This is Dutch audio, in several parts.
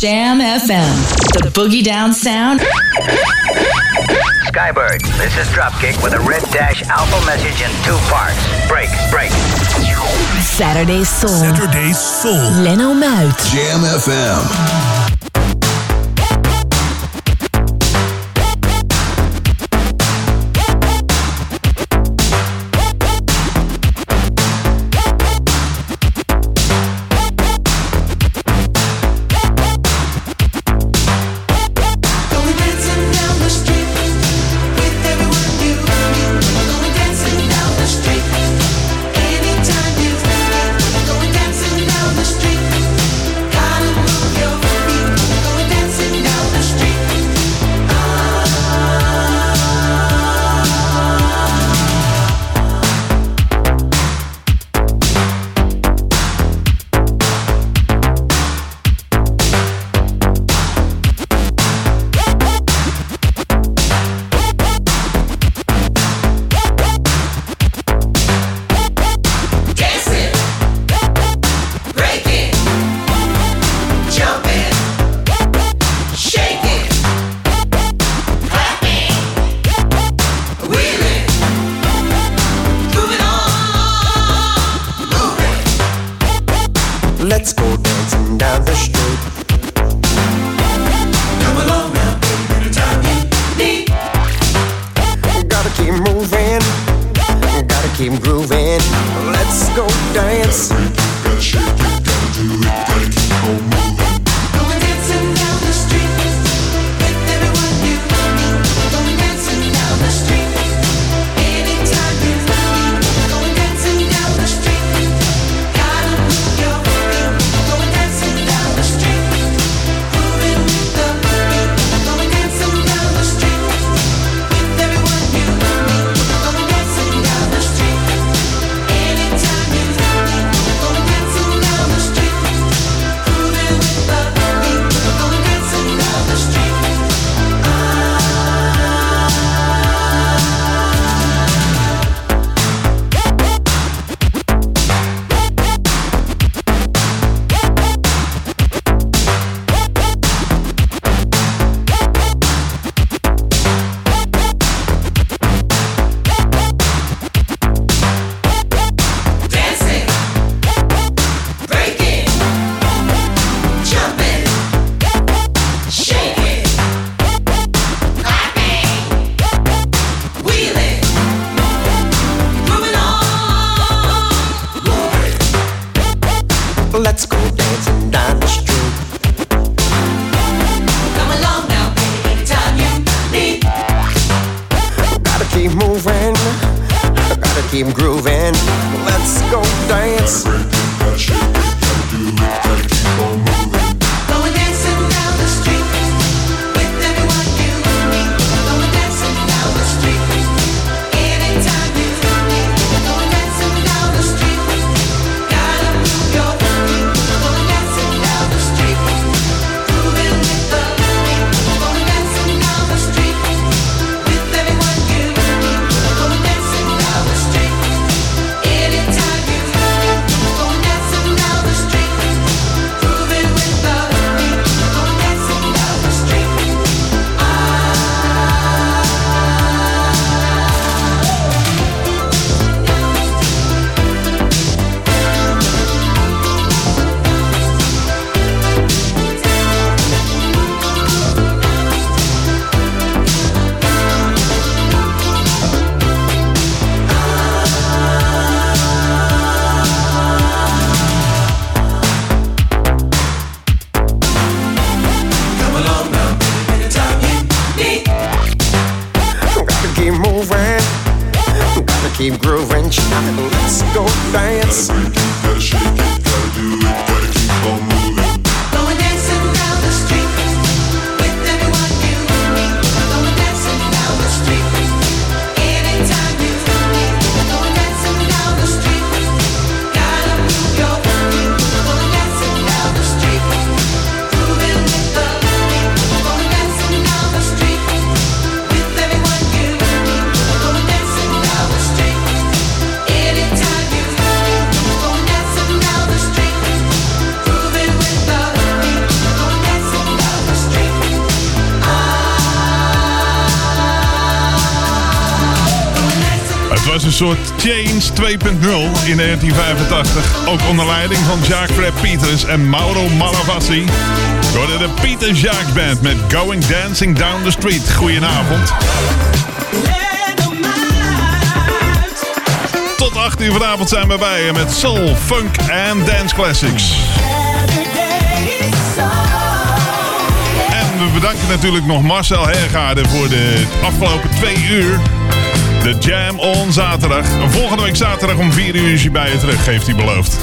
Jam FM, the boogie down sound. Skybird, this is Dropkick with a red dash alpha message in two parts. Break, break. Saturday Soul. Saturday Soul. Leno Muit. Jam FM. in 1985. Ook onder leiding van Jacques Fred Peters en Mauro Malavasi. Door de Peter Jacques Band met Going Dancing Down the Street. Goedenavond. Tot 8 uur vanavond zijn we bij met Soul, Funk en Dance Classics. En we bedanken natuurlijk nog Marcel Hergaarden voor de afgelopen twee uur. De Jam on zaterdag. Volgende week zaterdag om 4 uur is hij bij je terug, heeft hij beloofd.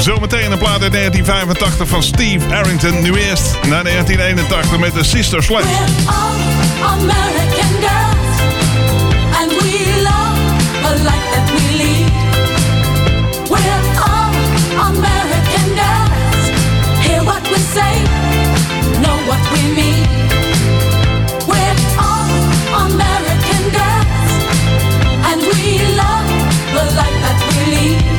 Zometeen een plaat uit 1985 van Steve Arrington. Nu eerst naar 1981 met de Sister Sledge. American girls, hear what we say, know what we mean. believe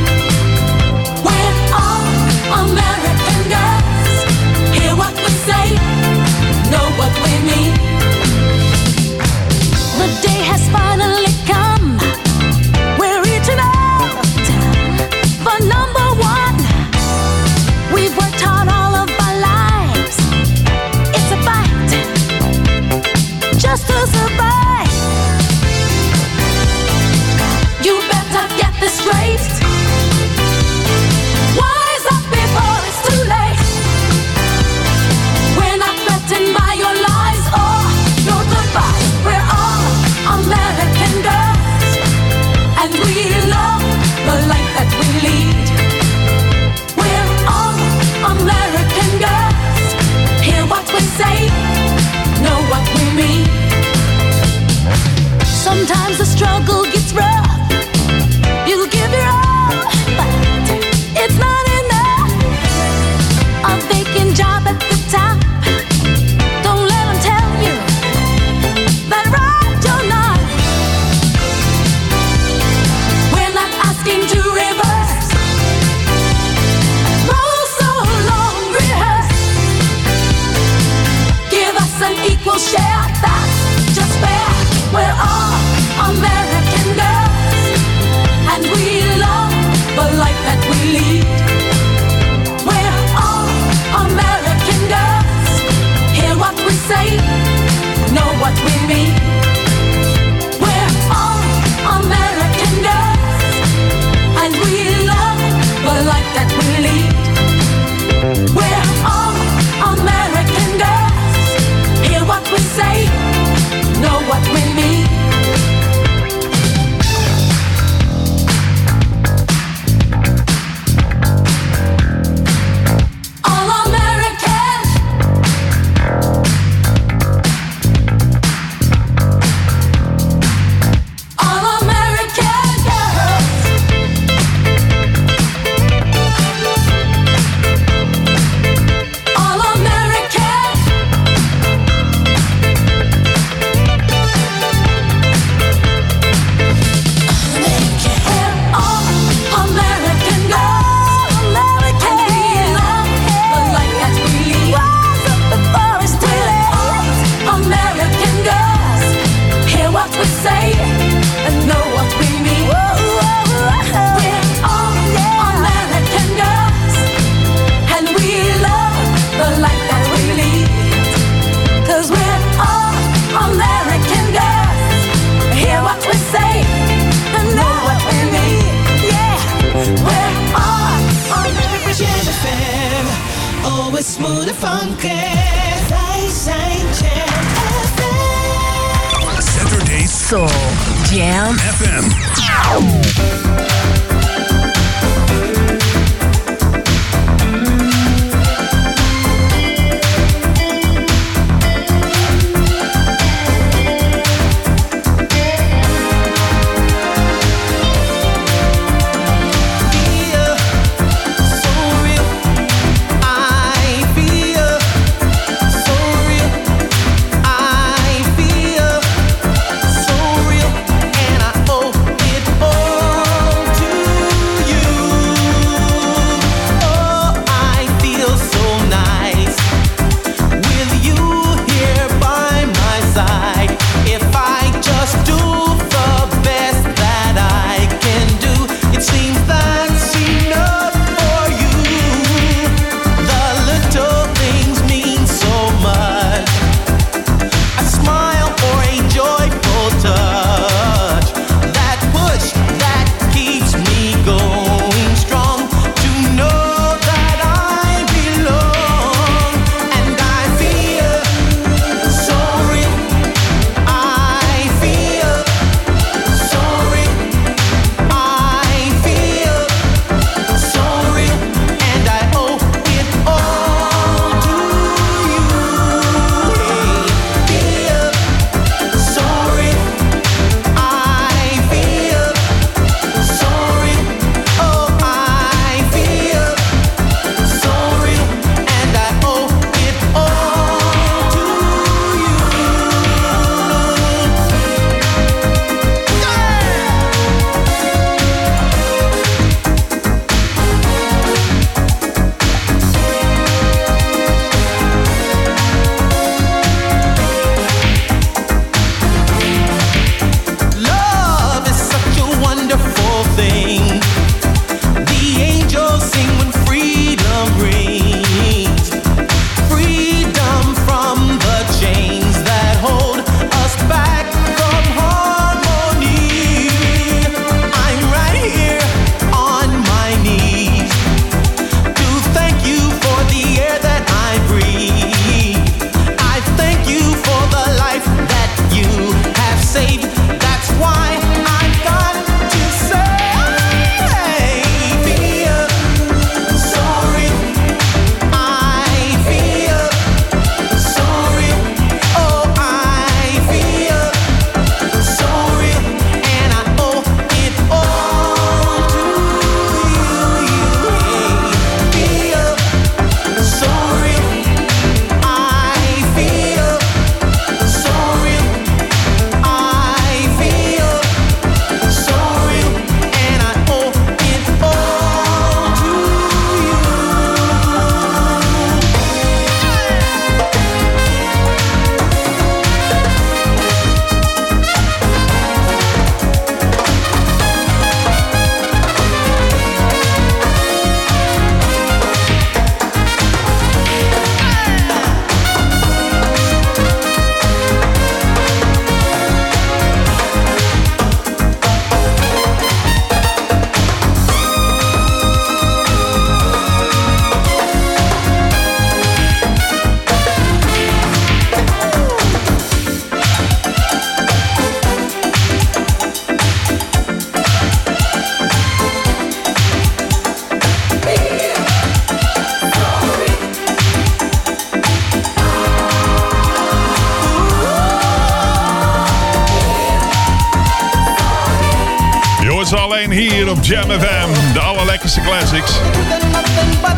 hier op Jam FM. De allerlekkerste classics.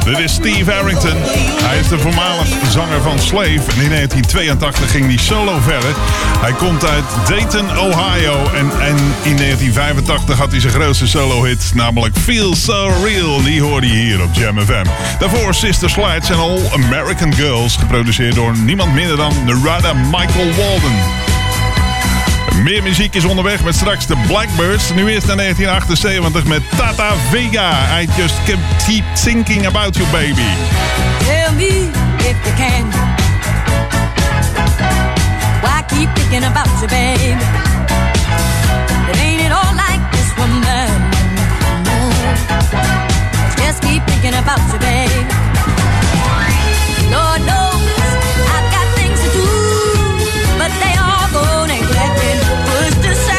Dit is Steve Harrington. Hij is de voormalig zanger van Slave. En in 1982 ging hij solo verder. Hij komt uit Dayton, Ohio. En, en in 1985 had hij zijn grootste solo-hit, namelijk Feel So Real. Die hoorde je hier op Jam FM. Daarvoor Sister Slides en All American Girls. Geproduceerd door niemand minder dan Narada Michael Walden. Meer muziek is onderweg met straks de Blackbirds. Nu eerst naar 1978 met Tata Vega. I just keep thinking about you, baby. Tell me if you can. Why keep thinking about you, baby? It ain't it all like this one, No. Just keep thinking about you, baby. Lord knows I've got things to do, but they push the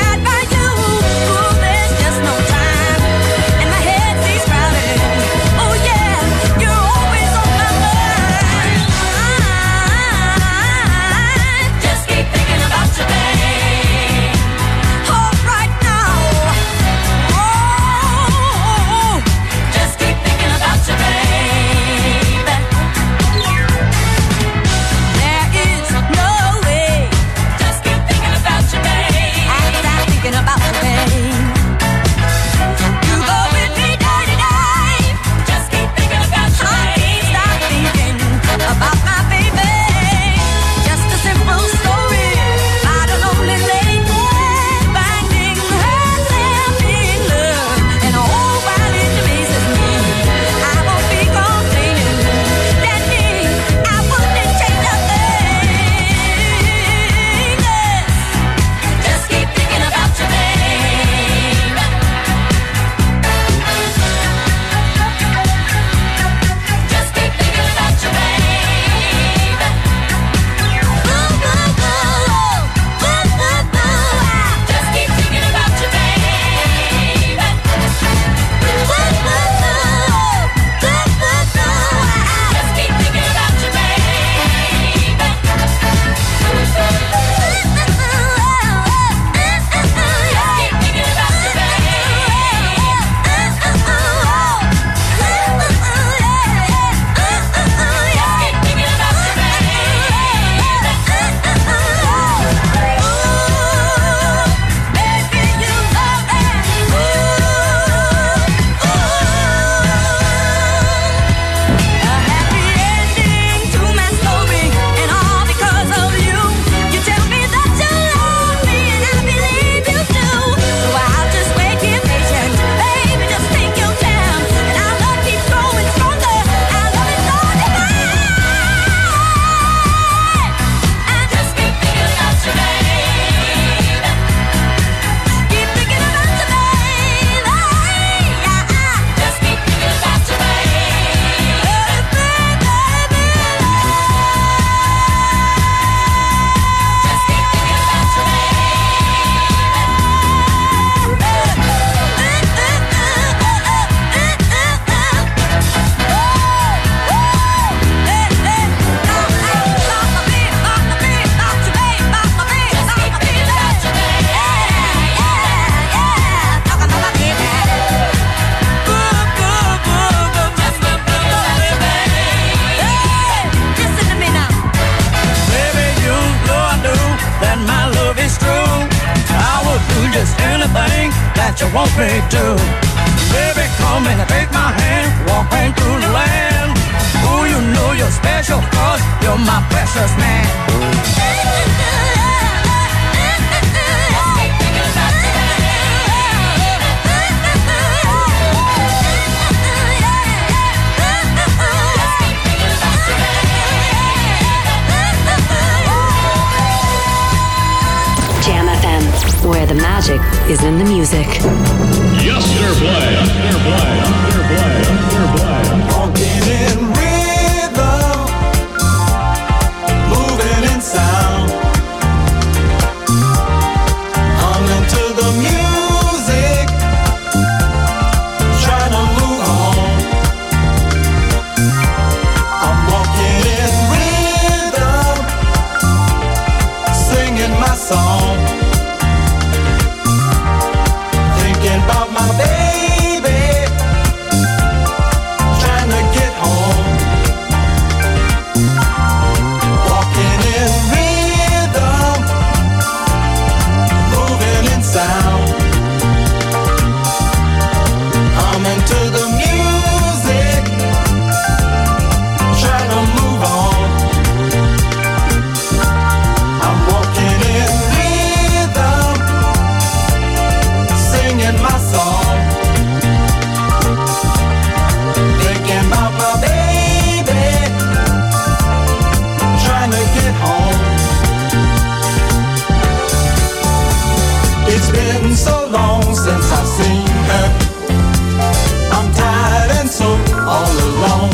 all alone.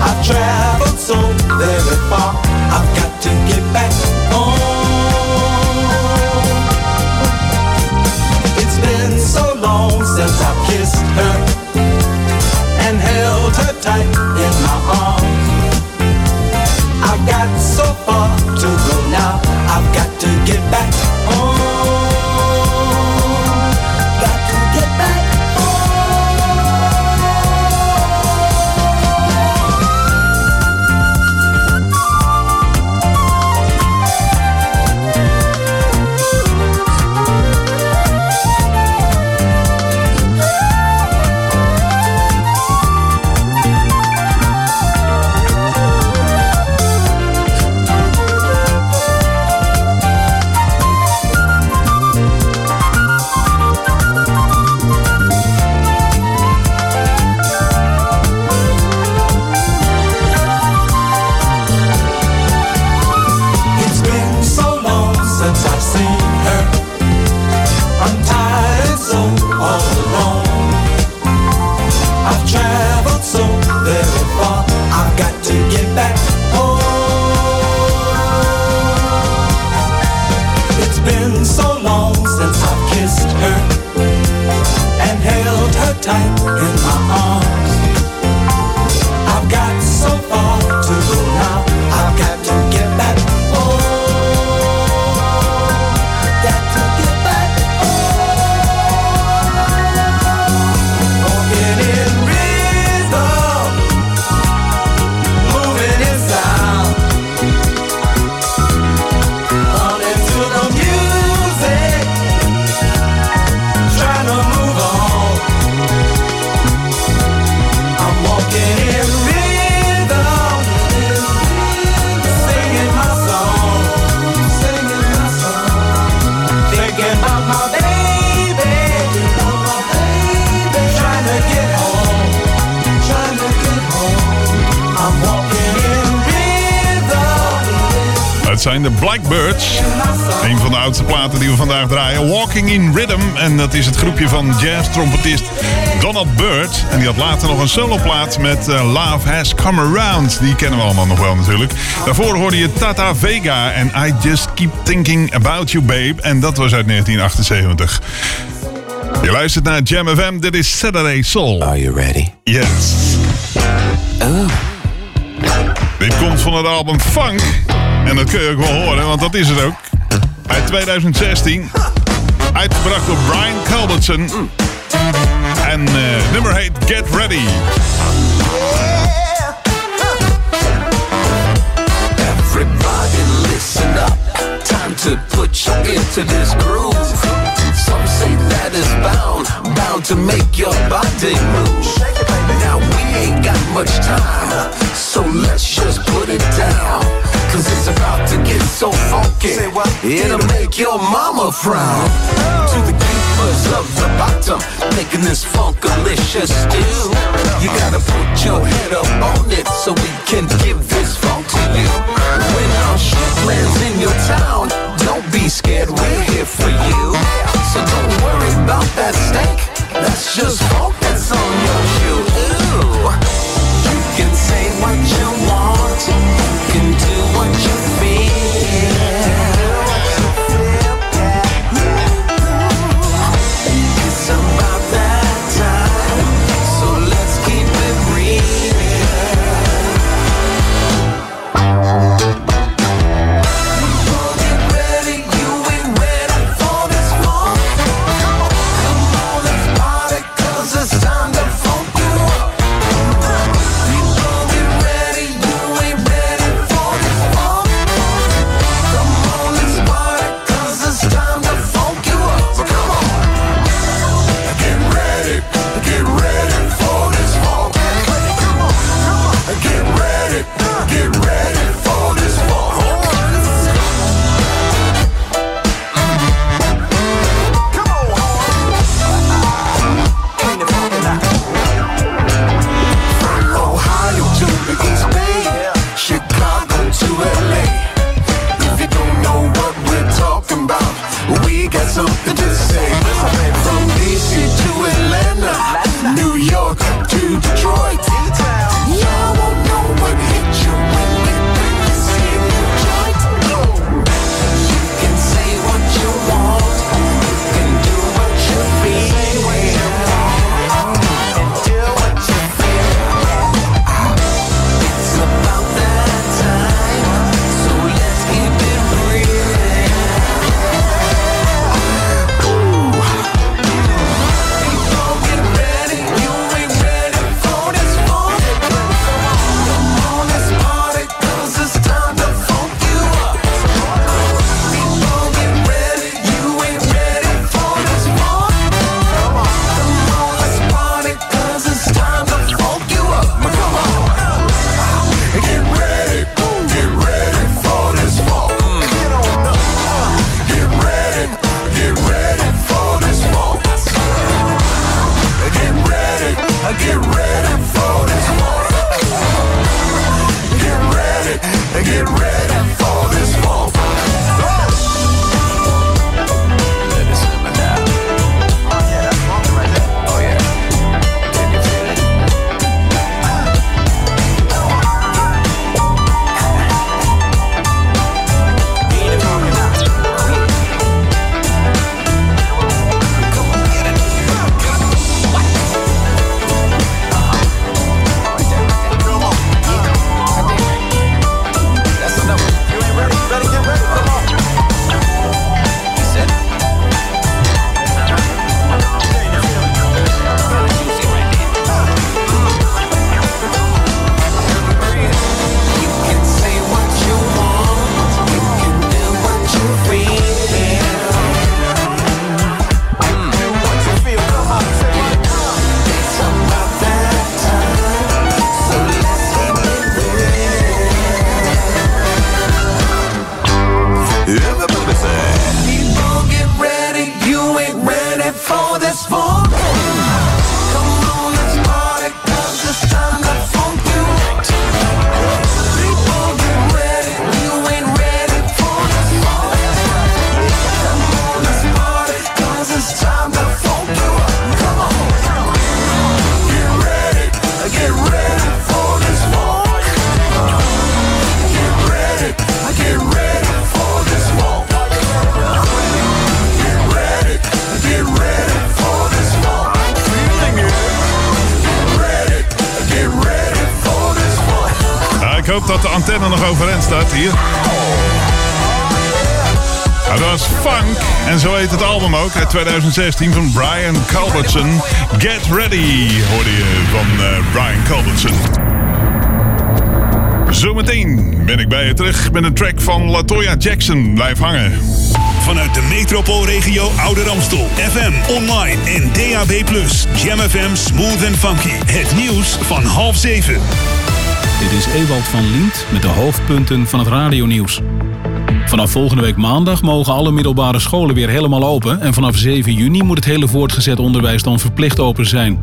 I've traveled so is het groepje van jazz-trompetist Donald Byrd. En die had later nog een soloplaat met eh, Love Has Come Around. Die kennen we allemaal nog wel natuurlijk. Daarvoor hoorde je Tata Vega en I Just Keep Thinking About You Babe. En dat was uit 1978. Je luistert naar Jam FM. Dit is Saturday Soul. Are you ready? Yes. Dit komt van het album Funk. En dat kun je ook wel horen, want dat is het ook. Uit 2016. Uitgebracht door Brian Culbertson. En eh, nummer heet Get Ready. Everybody listen up. Time to put you into this groove. Some say that is bound, bound to make your body move. Now we ain't got much time, so let's about to get so funky, it'll make your mama frown. Oh. To the keepers of the bottom, making this funkalicious stew. You gotta put your head up on it so we can give this funk to you. When our shit lands in your town, don't be scared, we're here for you. So don't worry about that stank, that's just funk 2016 van Brian Culbertson. Get Ready hoorde je van eh, Brian Culbertson. Zometeen ben ik bij je terug met een track van Latoya Jackson. Blijf hangen. Vanuit de metropoolregio Ouder Amstel. FM, online en DAB+. Jam FM Smooth and Funky. Het nieuws van half zeven. Dit is Ewald van Lient met de hoofdpunten van het radionieuws. Vanaf volgende week maandag mogen alle middelbare scholen weer helemaal open... en vanaf 7 juni moet het hele voortgezet onderwijs dan verplicht open zijn.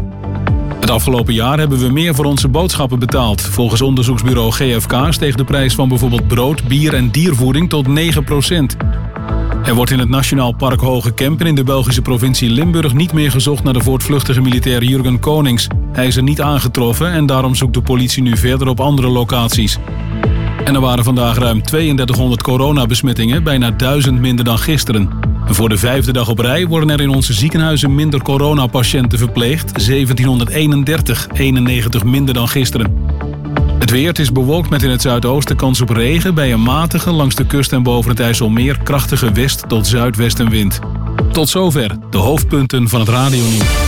Het afgelopen jaar hebben we meer voor onze boodschappen betaald. Volgens onderzoeksbureau GFK steeg de prijs van bijvoorbeeld brood, bier en diervoeding tot 9% Er wordt in het Nationaal Park Hoge Kempen in de Belgische provincie Limburg niet meer gezocht naar de voortvluchtige militair Jurgen Konings. Hij is er niet aangetroffen en daarom zoekt de politie nu verder op andere locaties. En er waren vandaag ruim 3200 coronabesmettingen, bijna 1000 minder dan gisteren. En voor de vijfde dag op rij worden er in onze ziekenhuizen minder coronapatiënten verpleegd. 1731, 91 minder dan gisteren. Het weer is bewolkt met in het zuidoosten kans op regen... bij een matige langs de kust en boven het IJsselmeer... krachtige west- tot zuidwestenwind. Tot zover de hoofdpunten van het radionieuws.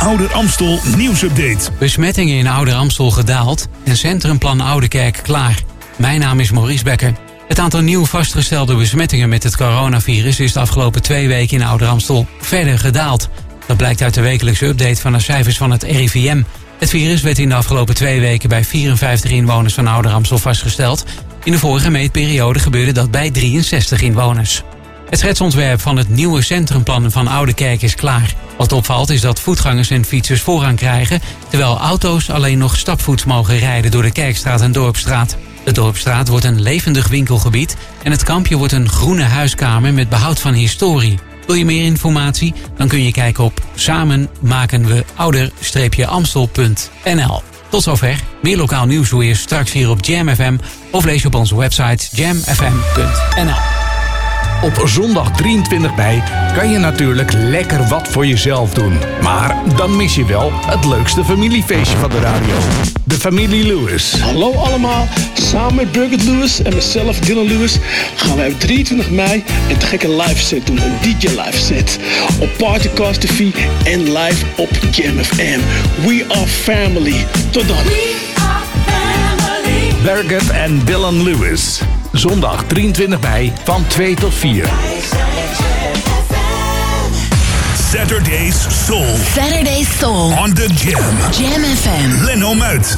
Ouder Amstel nieuwsupdate. Besmettingen in Ouder Amstel gedaald en Centrumplan Oudekerk klaar. Mijn naam is Maurice Bekker. Het aantal nieuw vastgestelde besmettingen met het coronavirus is de afgelopen twee weken in Ouder Amstel verder gedaald. Dat blijkt uit de wekelijkse update van de cijfers van het RIVM. Het virus werd in de afgelopen twee weken bij 54 inwoners van Ouder Amstel vastgesteld. In de vorige meetperiode gebeurde dat bij 63 inwoners. Het schetsontwerp van het nieuwe centrumplan van Oude Kerk is klaar. Wat opvalt is dat voetgangers en fietsers voorrang krijgen... terwijl auto's alleen nog stapvoets mogen rijden door de Kerkstraat en Dorpstraat. De Dorpstraat wordt een levendig winkelgebied... en het kampje wordt een groene huiskamer met behoud van historie. Wil je meer informatie? Dan kun je kijken op samenmakenwe-ouder-amstel.nl Tot zover. Meer lokaal nieuws hoor je straks hier op Jam FM... of lees je op onze website jamfm.nl Op zondag 23 mei kan je natuurlijk lekker wat voor jezelf doen. Maar dan mis je wel het leukste familiefeestje van de radio. De familie Lewis. Hallo allemaal, samen met Birgit Lewis en mezelf Dylan Lewis gaan wij op 23 mei een te gekke live set doen, een DJ live set. Op Partycast TV en live op Jam FM. We are family. Tot dan. Birgit en Dylan Lewis. Zondag 23 mei van 2 tot 4. Saturday's Soul. Saturday Soul. On the Jam. Jam FM. Leno Muit.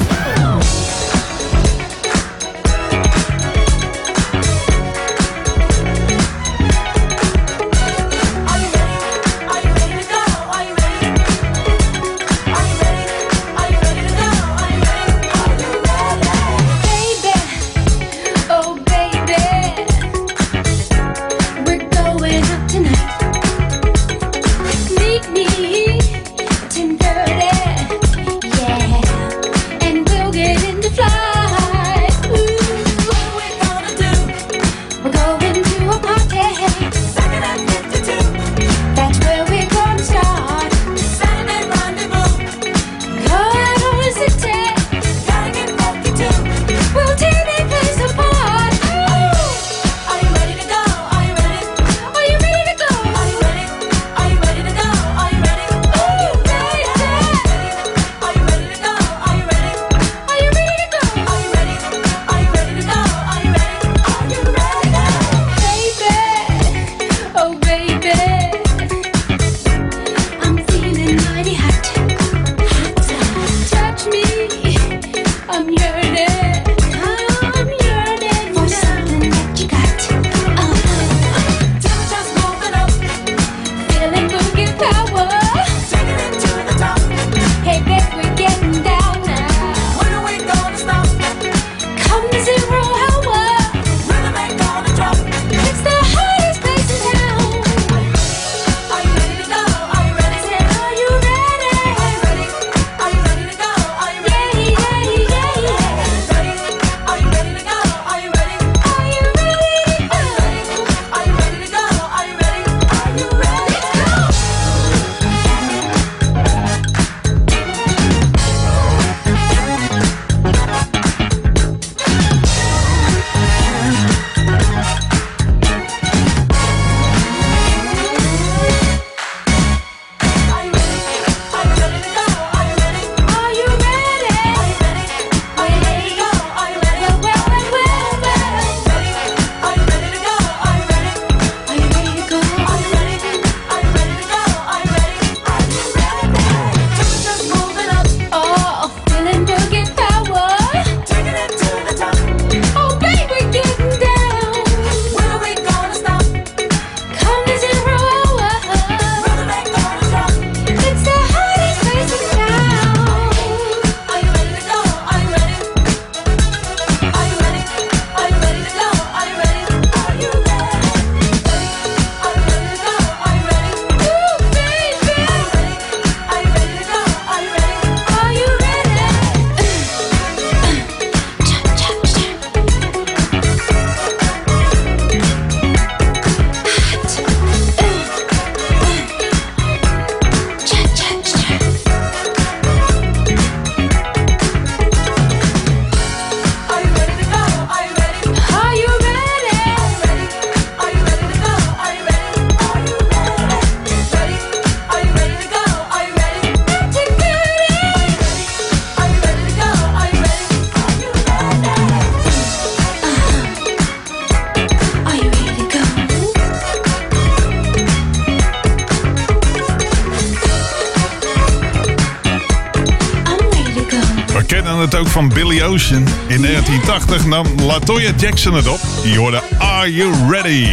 van Billy Ocean. In 1980 nam Latoya Jackson het op. die hoorde Are You Ready?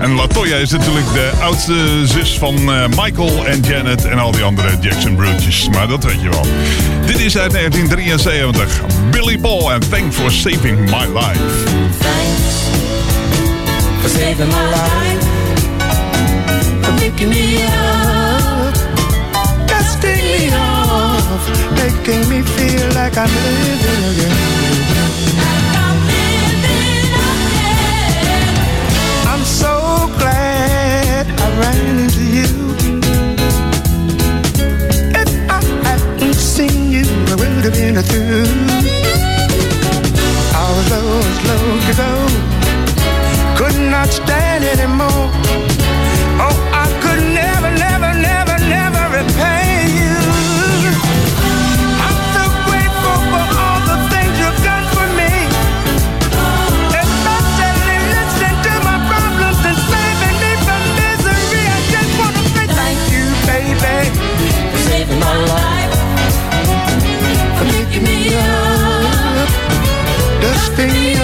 En Latoya is natuurlijk de oudste zus van eh, Michael en Janet en al die andere Jackson broertjes. Maar dat weet je wel. Dit is uit 1973. Billy Paul en Thank for Saving My Life. My life. Me. love, making me feel like I'm living again. I'm so glad I ran into you. If I hadn't seen you, I would have been a through. I was low low could not stand anymore things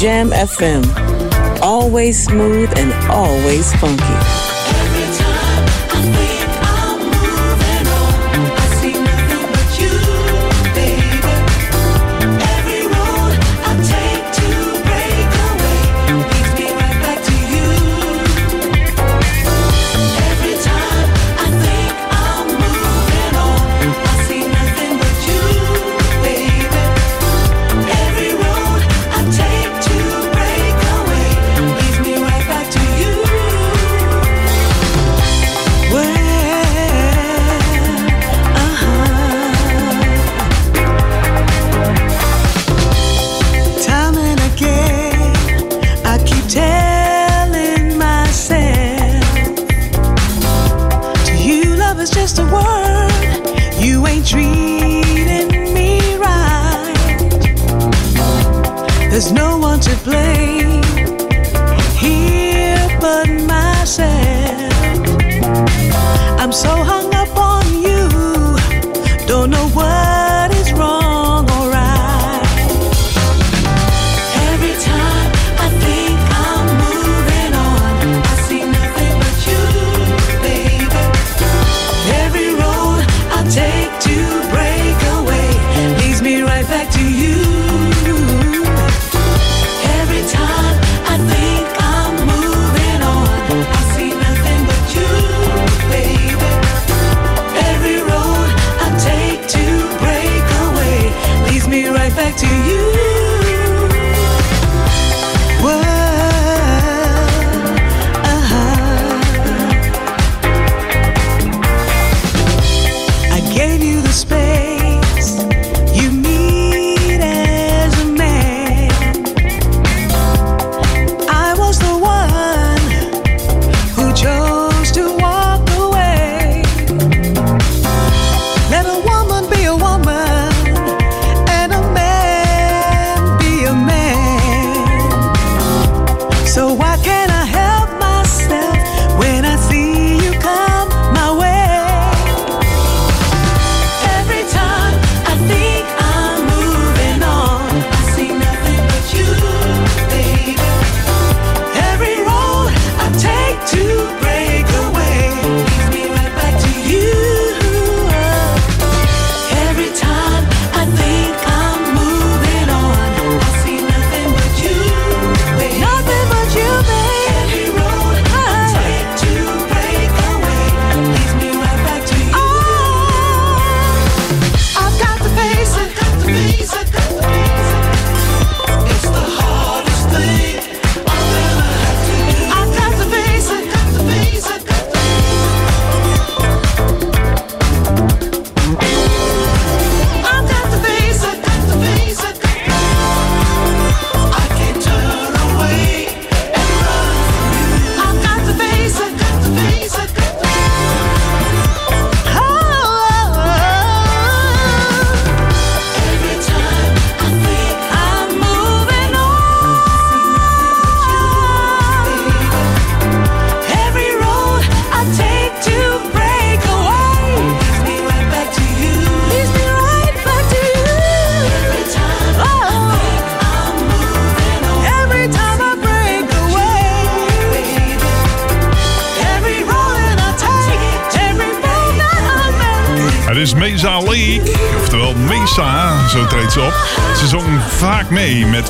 Jam FM. Always smooth and always funky.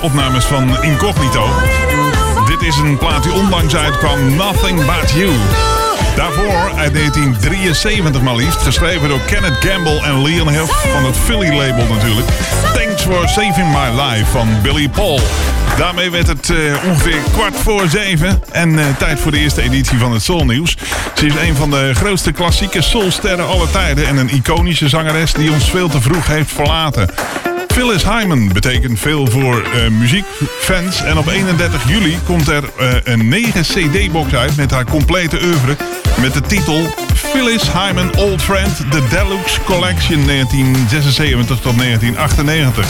Opnames van Incognito. Dit is een plaat die onlangs uitkwam, Nothing But You. Daarvoor, uit 1973 maar liefst, geschreven door Kenneth Gamble en Leon Huff van het Philly label natuurlijk. Thanks for Saving My Life van Billy Paul. Daarmee werd het eh, ongeveer kwart voor zeven en eh, tijd voor de eerste editie van het Soul Nieuws. Ze is een van de grootste klassieke soulsterren aller tijden en een iconische zangeres die ons veel te vroeg heeft verlaten. Phyllis Hyman betekent veel voor eh, muziekfans. En op 31 juli komt er eh, een 9 CD-box uit met haar complete oeuvre. Met de titel Phyllis Hyman Old Friend, The Deluxe Collection 1976 tot 1998.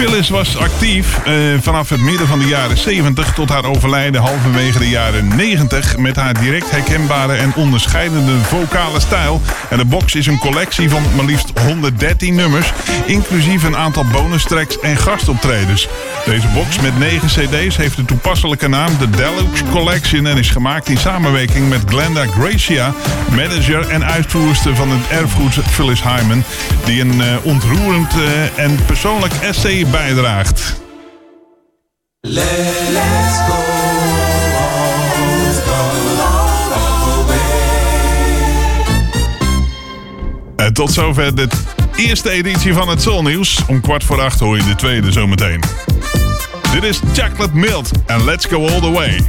Phyllis was actief eh, vanaf het midden van de jaren 70 tot haar overlijden halverwege de jaren 90 met haar direct herkenbare en onderscheidende vocale stijl. En de box is een collectie van maar liefst 113 nummers, inclusief een aantal bonus tracks en gastoptredens. Deze box met 9 cd's heeft de toepasselijke naam The Deluxe Collection en is gemaakt in samenwerking met Glenda Gracia, manager en uitvoerster van het erfgoed Phyllis Hyman, die een eh, ontroerend eh, en persoonlijk essay bijdraagt. Let's go. En tot zover de eerste editie van het Soul Nieuws. Om kwart voor acht hoor je de tweede zometeen. Dit is Chocolate Milk en Let's Go All The Way.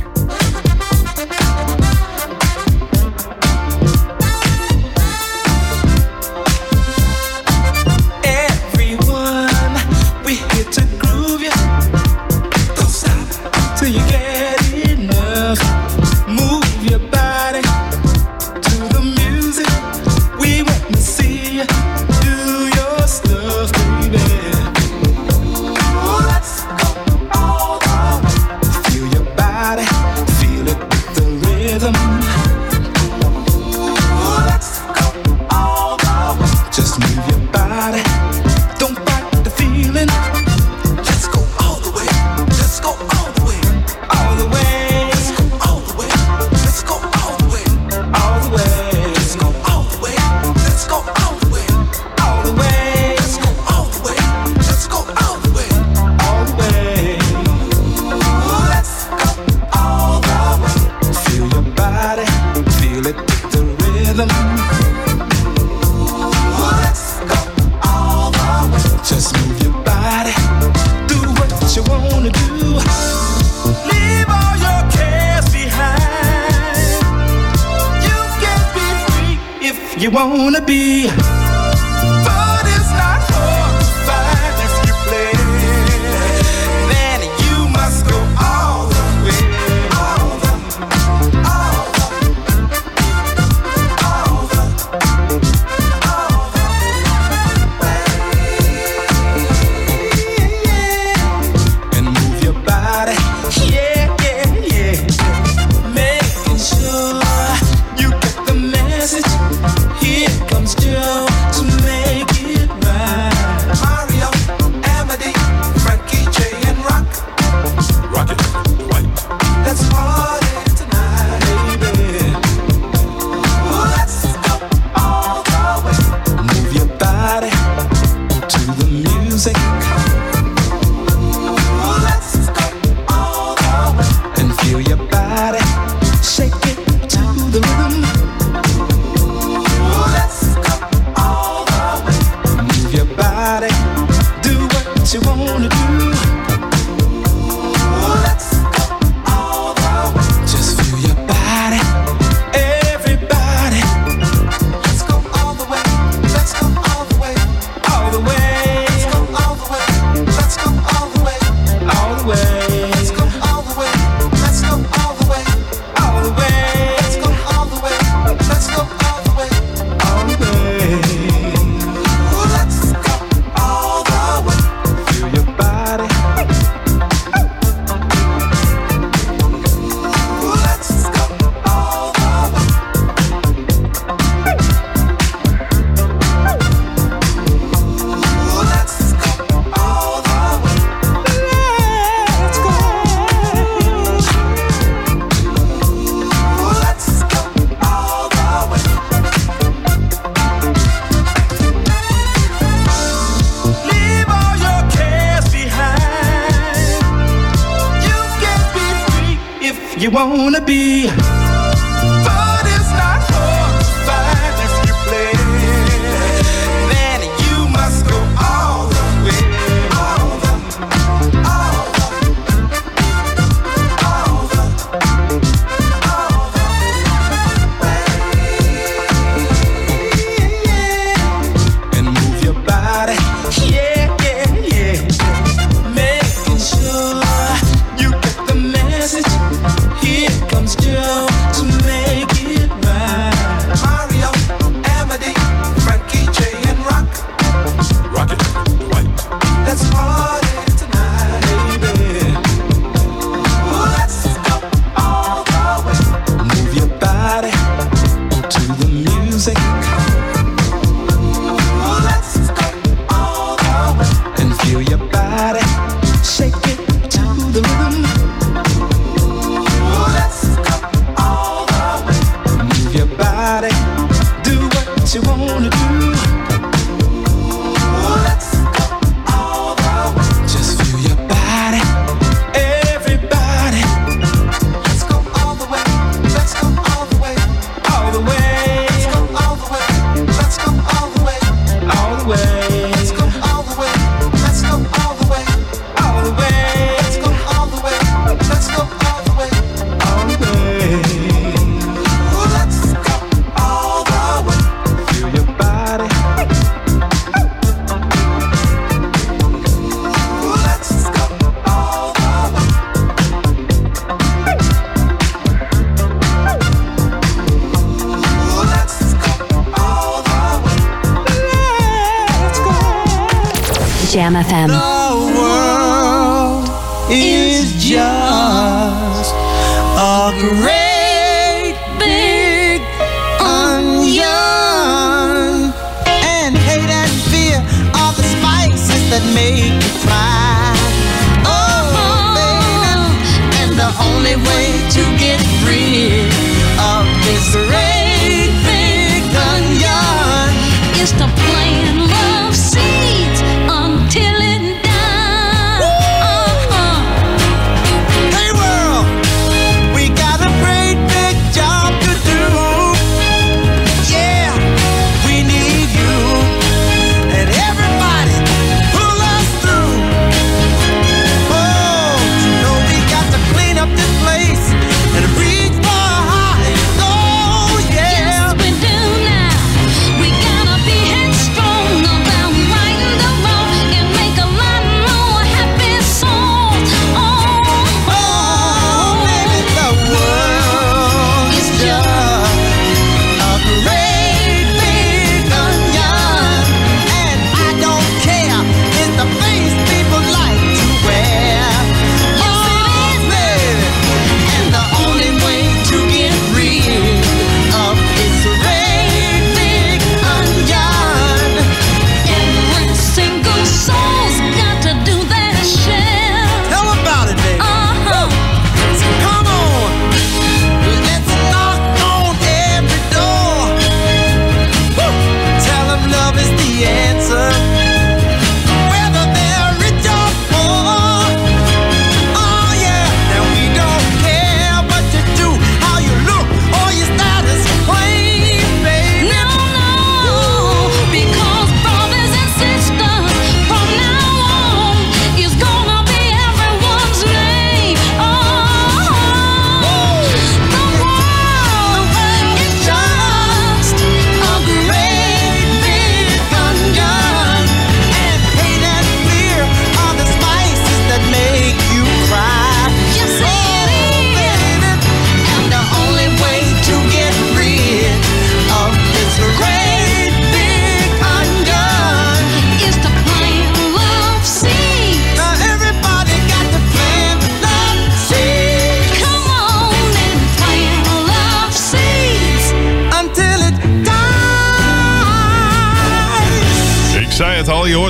Jam FM. The world is just a great.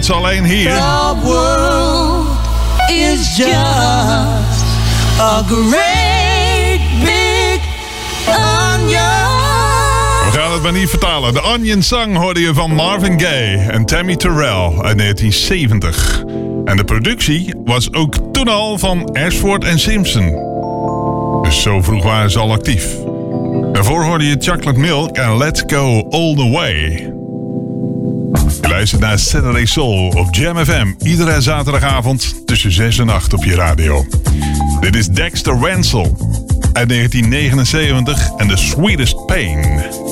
hoort ze alleen hier. The world is just a great big onion. We gaan het maar niet vertalen. De Onion Song hoorde je van Marvin Gaye en Tammy Terrell uit 1970. En de productie was ook toen al van Ashford en Simpson. Dus zo vroeg waren ze al actief. Daarvoor hoorde je Chocolate Milk en Let's Go All The Way. Je luistert naar Saturday Soul op Jam FM. Iedere zaterdagavond tussen 6 en 8 op je radio. Dit is Dexter Wenzel uit 1979 en The Sweetest Pain.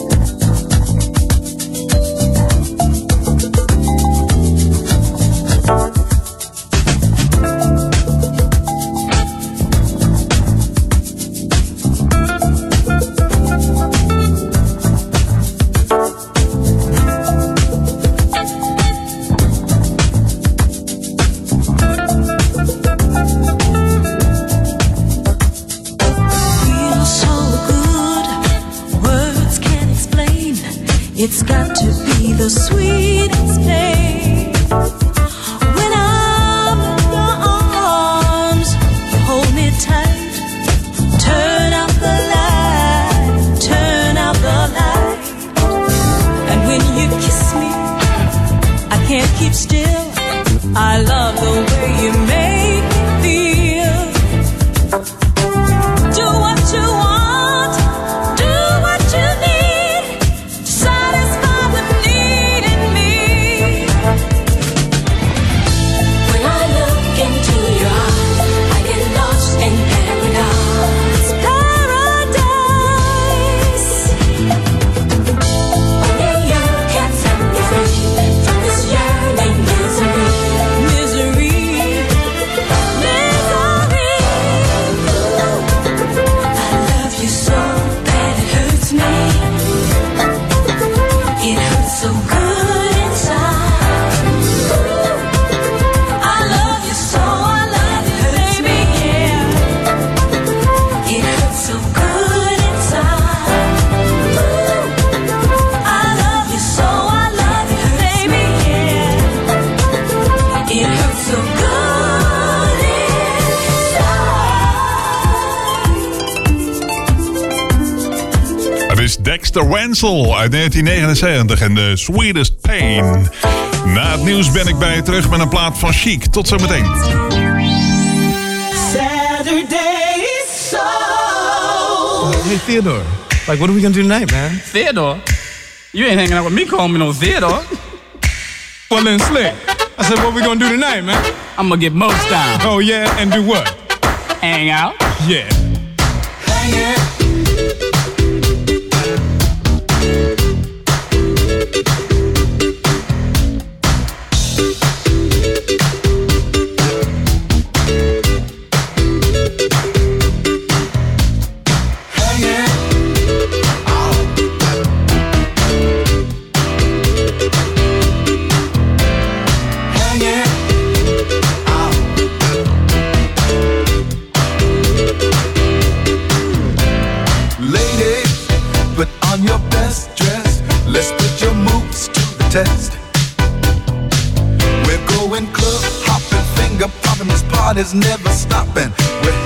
Wenzel uit 1979 en The Sweetest Pain. Na het nieuws ben ik bij je terug met een plaat van Chic. Tot zometeen. Saturday Soul. Hey Theodore, like what are we gonna do tonight, man? Theodore? You ain't hanging out with me calling me no Theodore. Well then, Slick. I said, what we gonna do tonight, man? I'm gonna get most down. Oh yeah, and do what? Hang out. Yeah. Ladies, test. We're going club hopping, finger popping. This party's never stopping. We're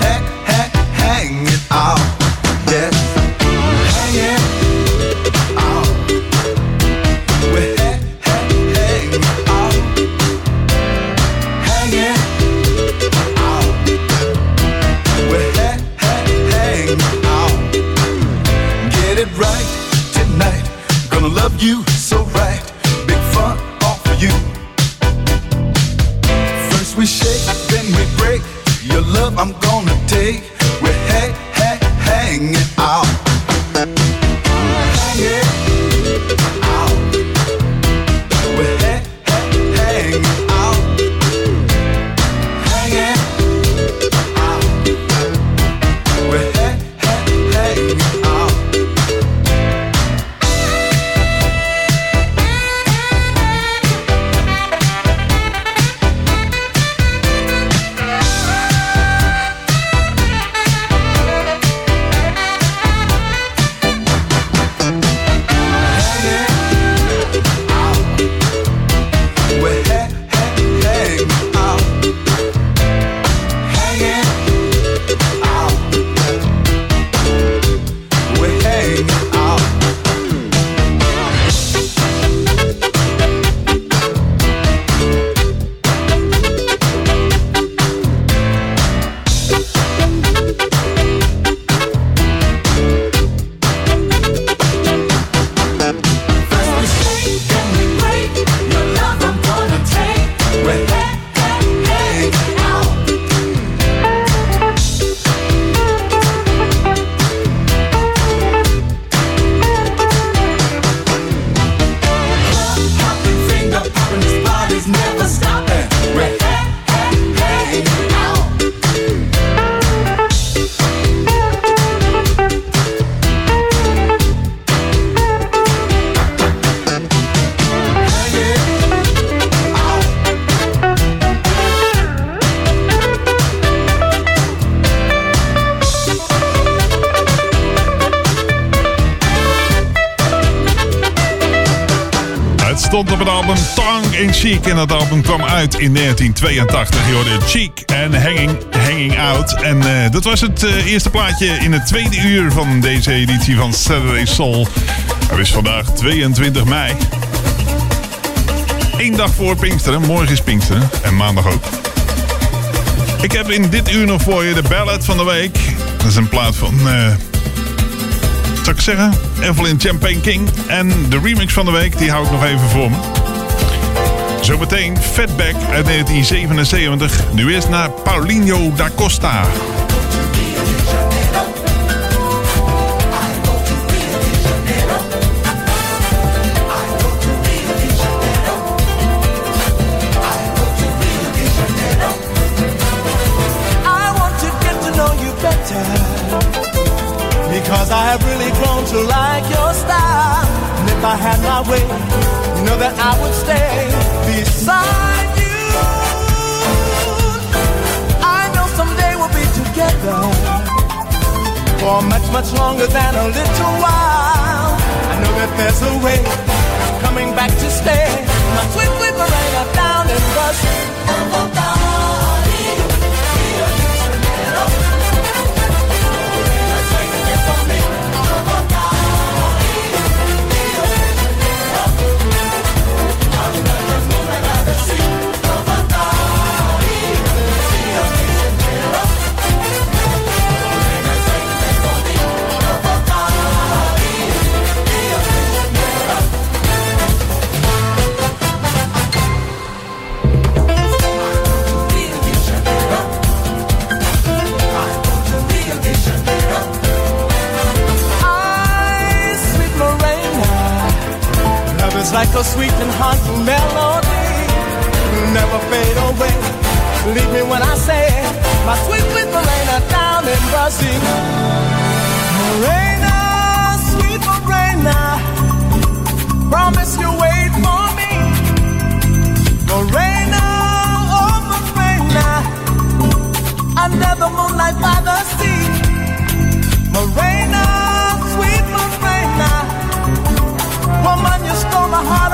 1982. Je Cheek en Hanging, Hanging Out. En eh, dat was het eh, eerste plaatje in het tweede uur van deze editie van Saturday Soul. Het is vandaag 22 mei. Eén dag voor Pinksteren. Morgen is Pinksteren. En maandag ook. Ik heb in dit uur nog voor je de ballad van de week. Dat is een plaat van... eh zou ik zeggen? Evelyn Champagne King. En de remix van de week, die hou ik nog even voor me. Zometeen Fatback uit 1977. Nu eerst naar Paulinho da Costa. Because I have really grown to like your style. If I had my way, you know that I would stay beside you. I know someday we'll be together for much, much longer than a little while. I know that there's a way coming back to stay. My sweet, sweet Lorena down in Russia. Like a sweet and haunting melody, never fade away. Believe me when I say, my sweet, Lorena down in Brazil. Lorena, sweet Lorena, promise you wait for me. Lorena, oh Lorena, under the moonlight by the sea. Morena, my heart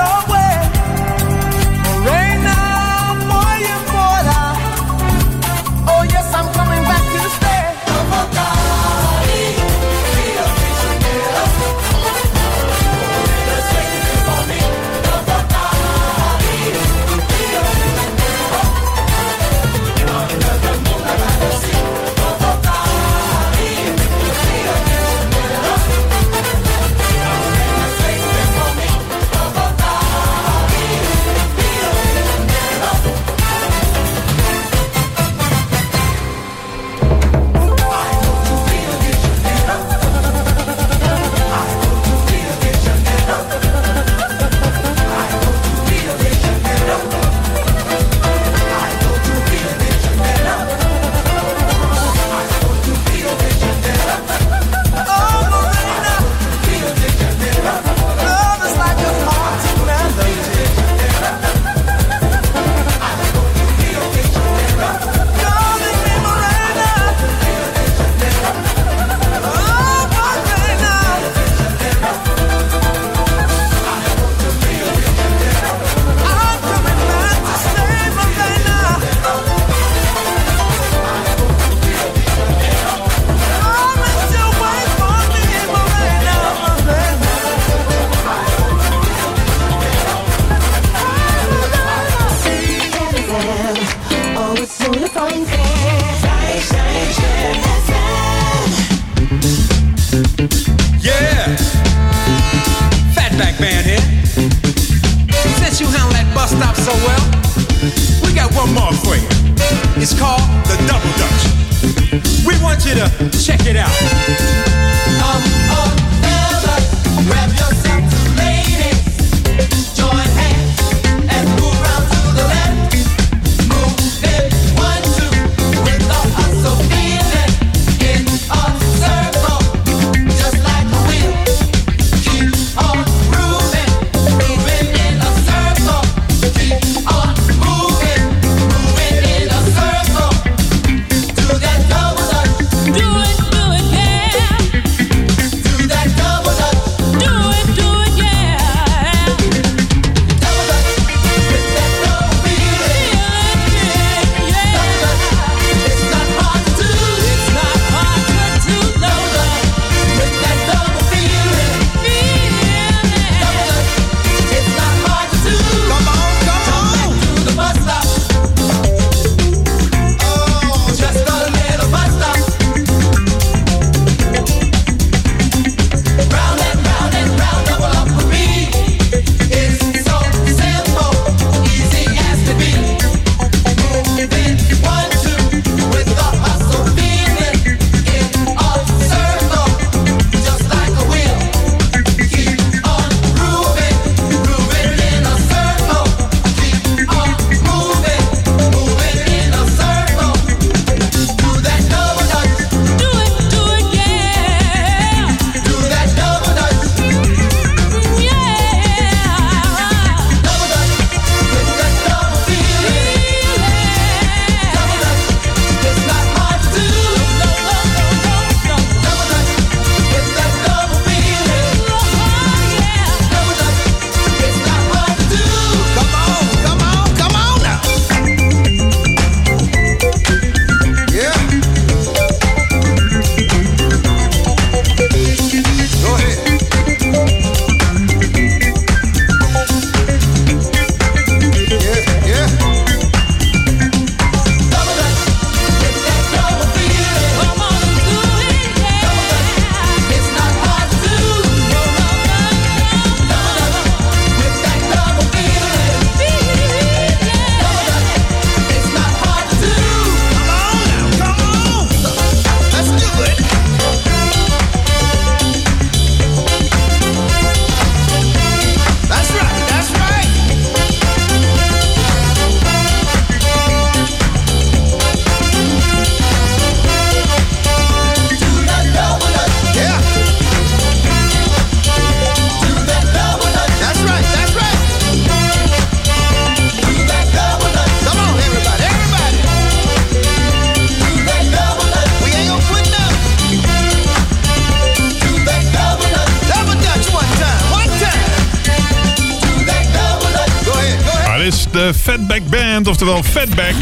Band, oftewel Fatback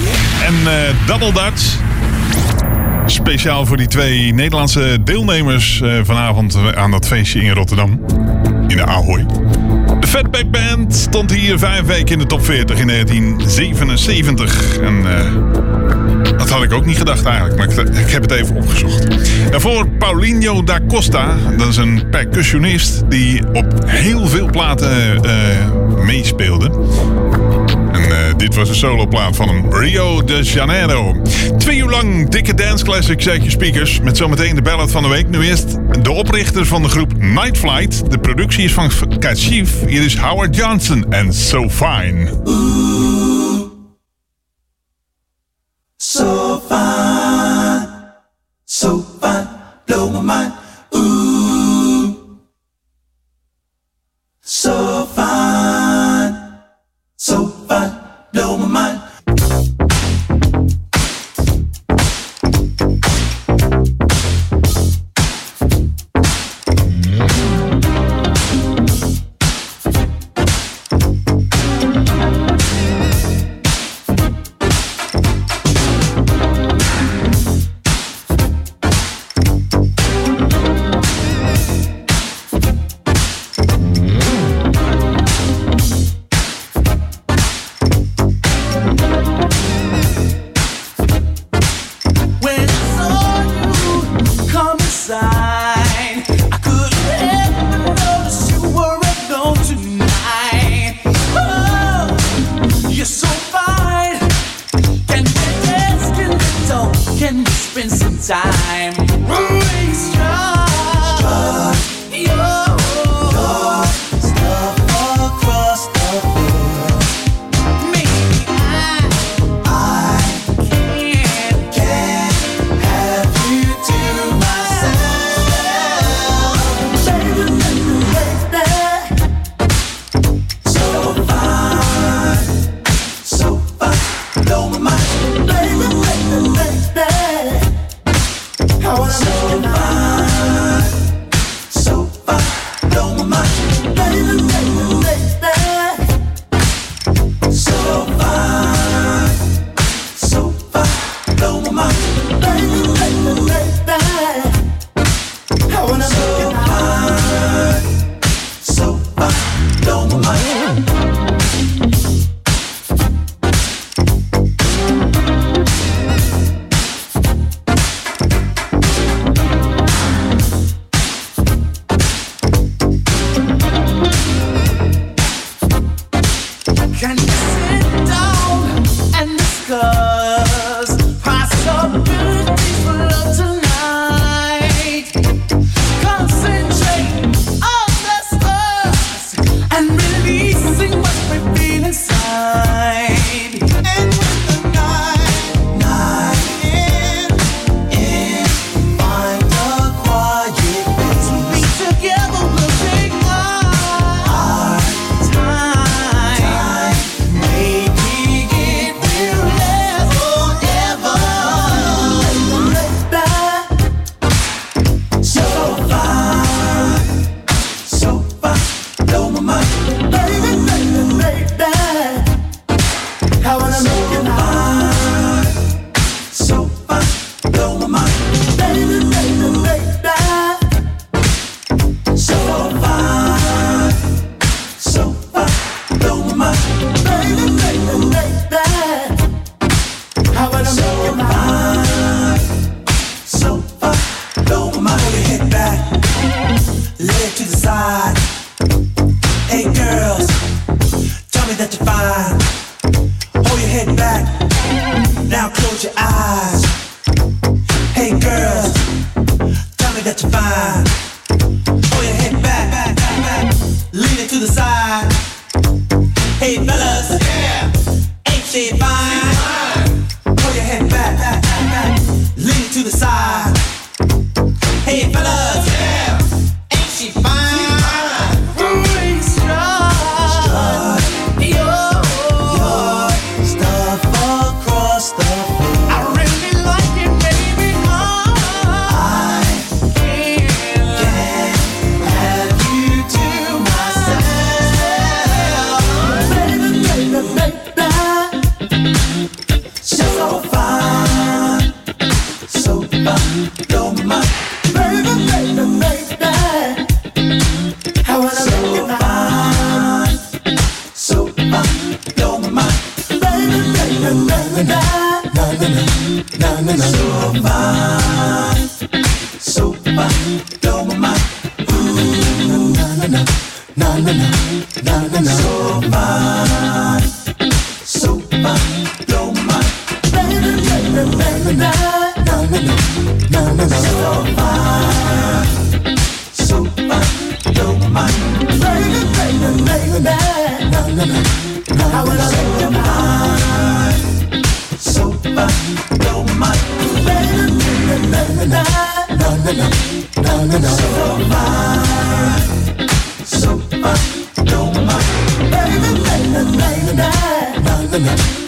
en uh, Double Dutch. Speciaal voor die twee Nederlandse deelnemers eh, vanavond aan dat feestje in Rotterdam. In de Ahoy. De Fatback Band stond hier vijf weken in de top 40 in 1977. En eh, dat had ik ook niet gedacht eigenlijk, maar ik, ik heb het even opgezocht. Voor Paulinho da Costa, dat is een percussionist die op heel veel platen meespeelde. Dit was een soloplaat van hem. Rio de Janeiro. Twee uur lang dikke dance classics uit je speakers. Met zometeen de ballad van de week. Nu eerst de oprichter van de groep Night Flight. De productie is van Kashif. Hier is Howard Johnson en So Fine. So fine. So na na na na na na. So fine, so fine, don't mind. Baby, na na na na na na.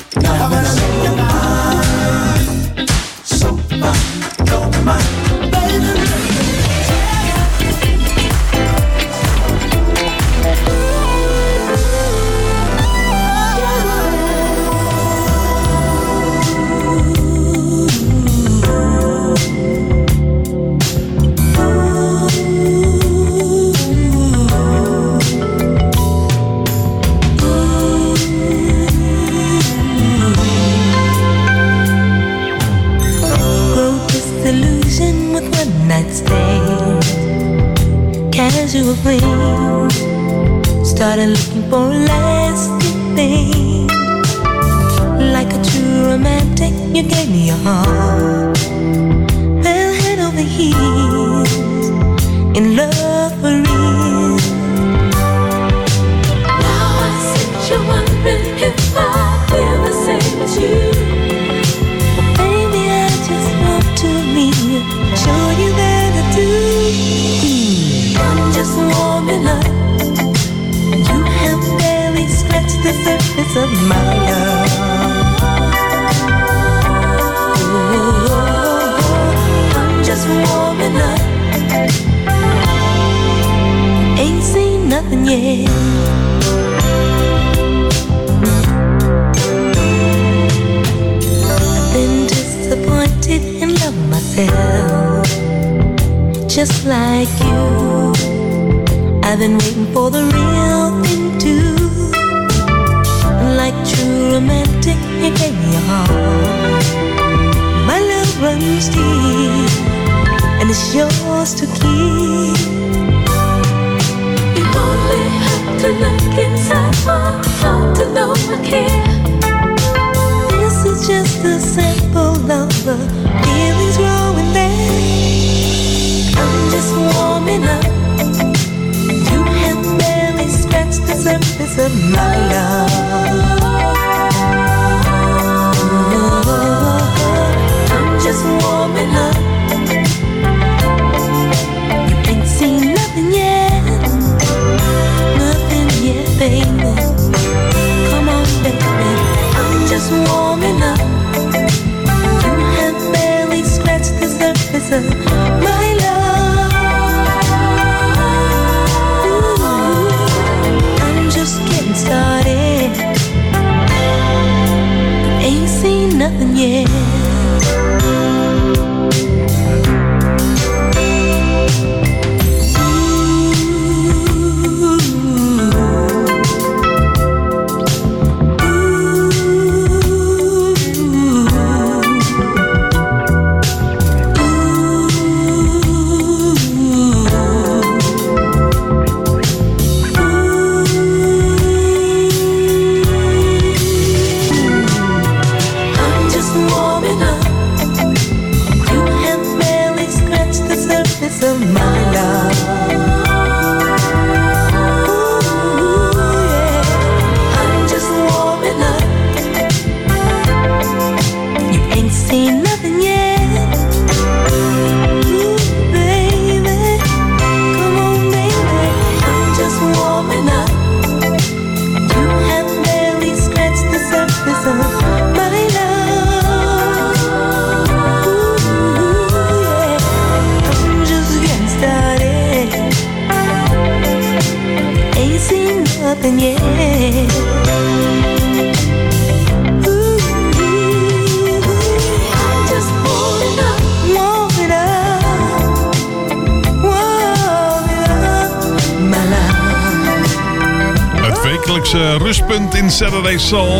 Saturday Soul.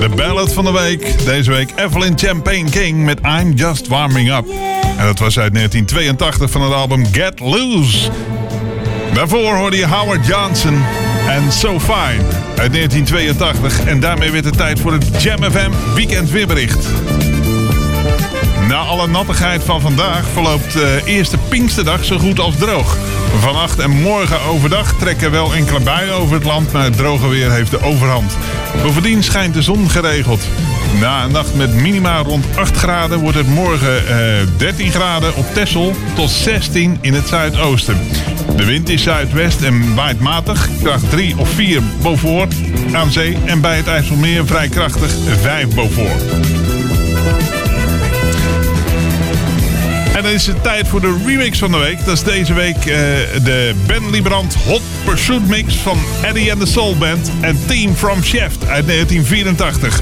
De ballad van de week. Deze week Evelyn Champagne King met I'm Just Warming Up. En dat was uit 1982 van het album Get Loose. Daarvoor hoorde je Howard Johnson en So Fine uit 1982. En daarmee werd het tijd voor het Jam FM Weekend Weerbericht. Na alle nattigheid van vandaag verloopt de eerste Pinksterdag zo goed als droog. Vannacht en morgen overdag trekken wel enkele buien over het land, maar het droge weer heeft de overhand. Bovendien schijnt de zon geregeld. Na een nacht met minima rond 8 graden wordt het morgen eh, 13 graden op Texel tot 16 in het zuidoosten. De wind is zuidwest en waait matig, kracht 3 of 4 Beaufort aan zee en bij het IJsselmeer vrij krachtig 5 Beaufort. En dan is het tijd voor de remix van de week. Dat is deze week eh, de Ben Liebrand Hot Pursuit Mix van Eddie and the Soul Band en Team from Shaft uit 1984.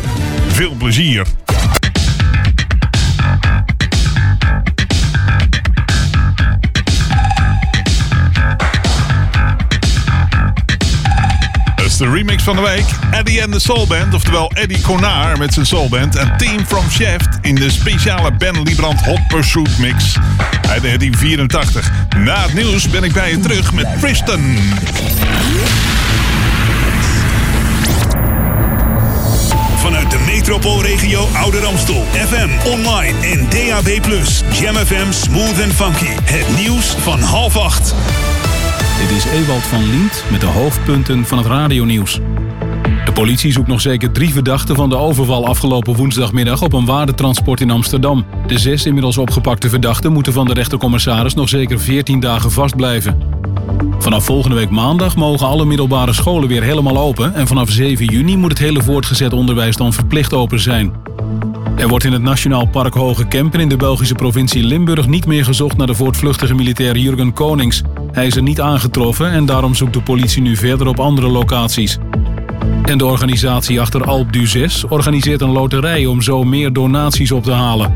Veel plezier. De remix van de week. Eddie and the Soul Band, oftewel Eddie Konar met zijn Soul Band en Team from Shaft in de speciale Ben Liebrand Hot Pursuit Mix uit 1984. Na het nieuws ben ik bij je terug met Tristan. Vanuit de metropoolregio Ouder Amstel. FM, online en DAB+. Jam FM Smooth and Funky. Het nieuws van half acht. Dit is Ewald van Lient met de hoofdpunten van het radionieuws. Politie zoekt nog zeker drie verdachten van de overval afgelopen woensdagmiddag op een waardetransport in Amsterdam. De zes inmiddels opgepakte verdachten moeten van de rechtercommissaris nog zeker 14 dagen vastblijven. Vanaf volgende week maandag mogen alle middelbare scholen weer helemaal open en vanaf 7 juni moet het hele voortgezet onderwijs dan verplicht open zijn. Er wordt in het Nationaal Park Hoge Kempen in de Belgische provincie Limburg niet meer gezocht naar de voortvluchtige militair Jurgen Konings. Hij is er niet aangetroffen en daarom zoekt de politie nu verder op andere locaties. En de organisatie achter Alp du 6 organiseert een loterij om zo meer donaties op te halen.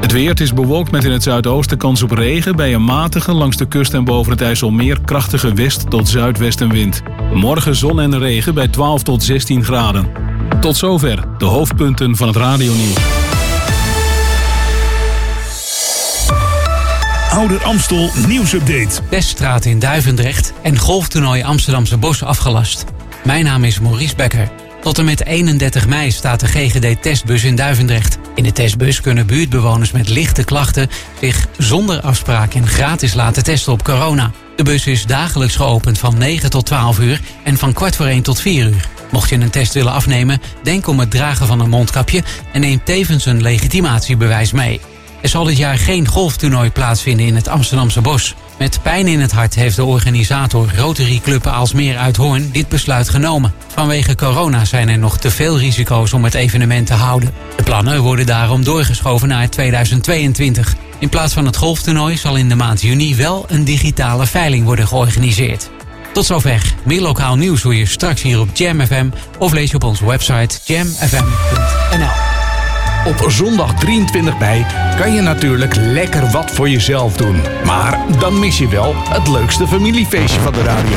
Het weer het is bewolkt met in het zuidoosten kans op regen... bij een matige langs de kust en boven het IJsselmeer krachtige west- tot zuidwestenwind. Morgen zon en regen bij 12 tot 16 graden. Tot zover de hoofdpunten van het radionieuws. Ouder Amstel nieuwsupdate. Teststraat in Duivendrecht en golftoernooi Amsterdamse Bos afgelast. Mijn naam is Maurice Becker. Tot en met 31 mei staat de GGD-testbus in Duivendrecht. In de testbus kunnen buurtbewoners met lichte klachten zich zonder afspraak en gratis laten testen op corona. De bus is dagelijks geopend van 9 tot 12 uur en van kwart voor 1 tot 4 uur. Mocht je een test willen afnemen, denk om het dragen van een mondkapje en neem tevens een legitimatiebewijs mee. Er zal dit jaar geen golftoernooi plaatsvinden in het Amsterdamse bos. Met pijn in het hart heeft de organisator Rotary Club Aalsmeer uit Hoorn dit besluit genomen. Vanwege corona zijn er nog te veel risico's om het evenement te houden. De plannen worden daarom doorgeschoven naar 2022. In plaats van het golftoernooi zal in de maand juni wel een digitale veiling worden georganiseerd. Tot zover. Meer lokaal nieuws hoor je straks hier op Jam FM of lees je op onze website jamfm.nl. Op zondag 23 mei kan je natuurlijk lekker wat voor jezelf doen. Maar dan mis je wel het leukste familiefeestje van de radio.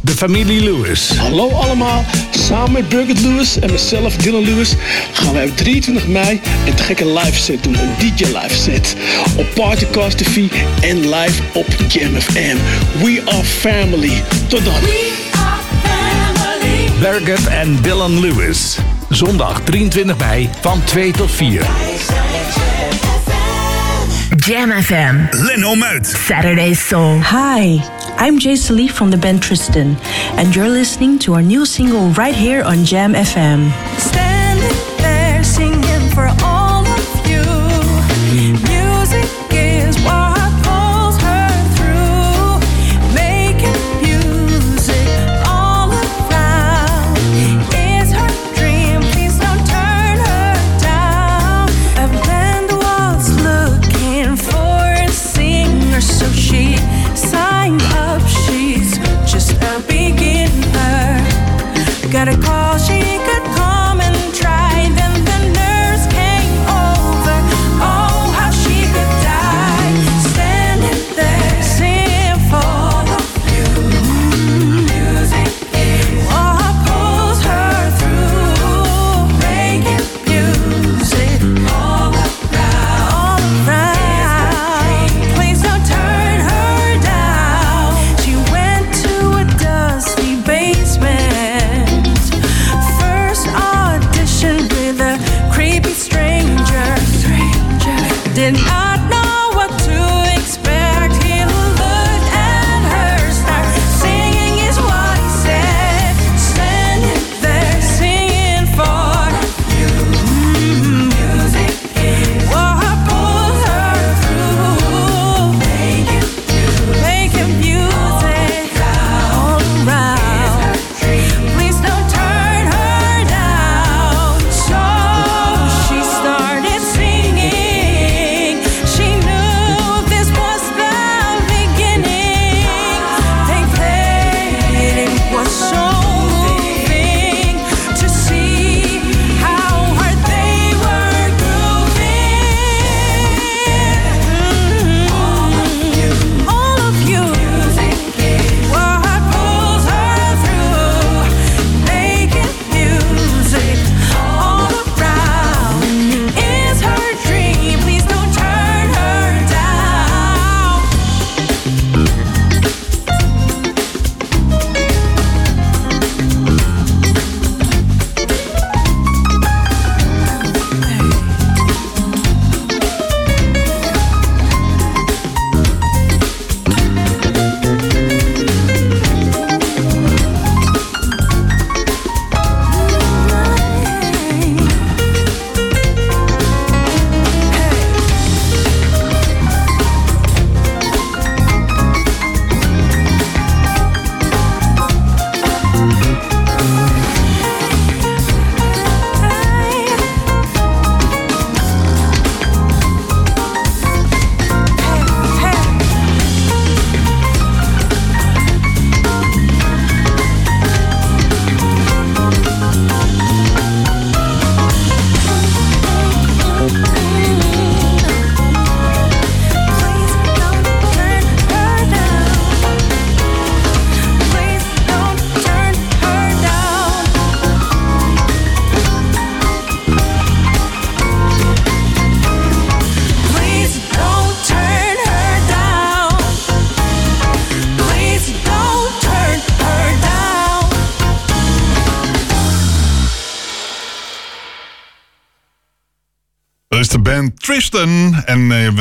De familie Lewis. Hallo allemaal, samen met Birgit Lewis en mezelf Dylan Lewis gaan wij op 23 mei een te gekke live set doen, een DJ live set. Op Partycast TV en live op Jam FM. We are family. Tot dan. Birgit en Dylan Lewis. Zondag 23 mei van 2 tot 4. Jam FM. Leno Muit. Saturday Soul. Hi, I'm Jay Salif from the band Tristan, and you're listening to our new single right here on Jam FM. Standing there singing for all of you.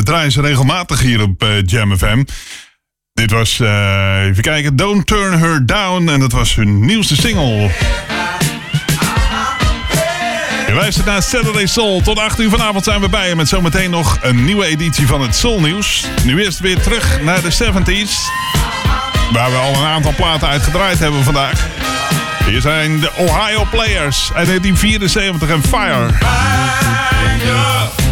draaien ze regelmatig hier op eh, Jam FM. Dit was, eh, even kijken, Don't Turn Her Down. En dat was hun nieuwste single. Je luistert naar Saturday Soul. Tot 8 uur vanavond zijn we bij je met zometeen nog een nieuwe editie van het Soul Nieuws. Nu eerst weer terug naar de 70s. Waar we al een aantal platen uitgedraaid hebben vandaag. Hier zijn de Ohio Players uit 1974 en Fire. Fire.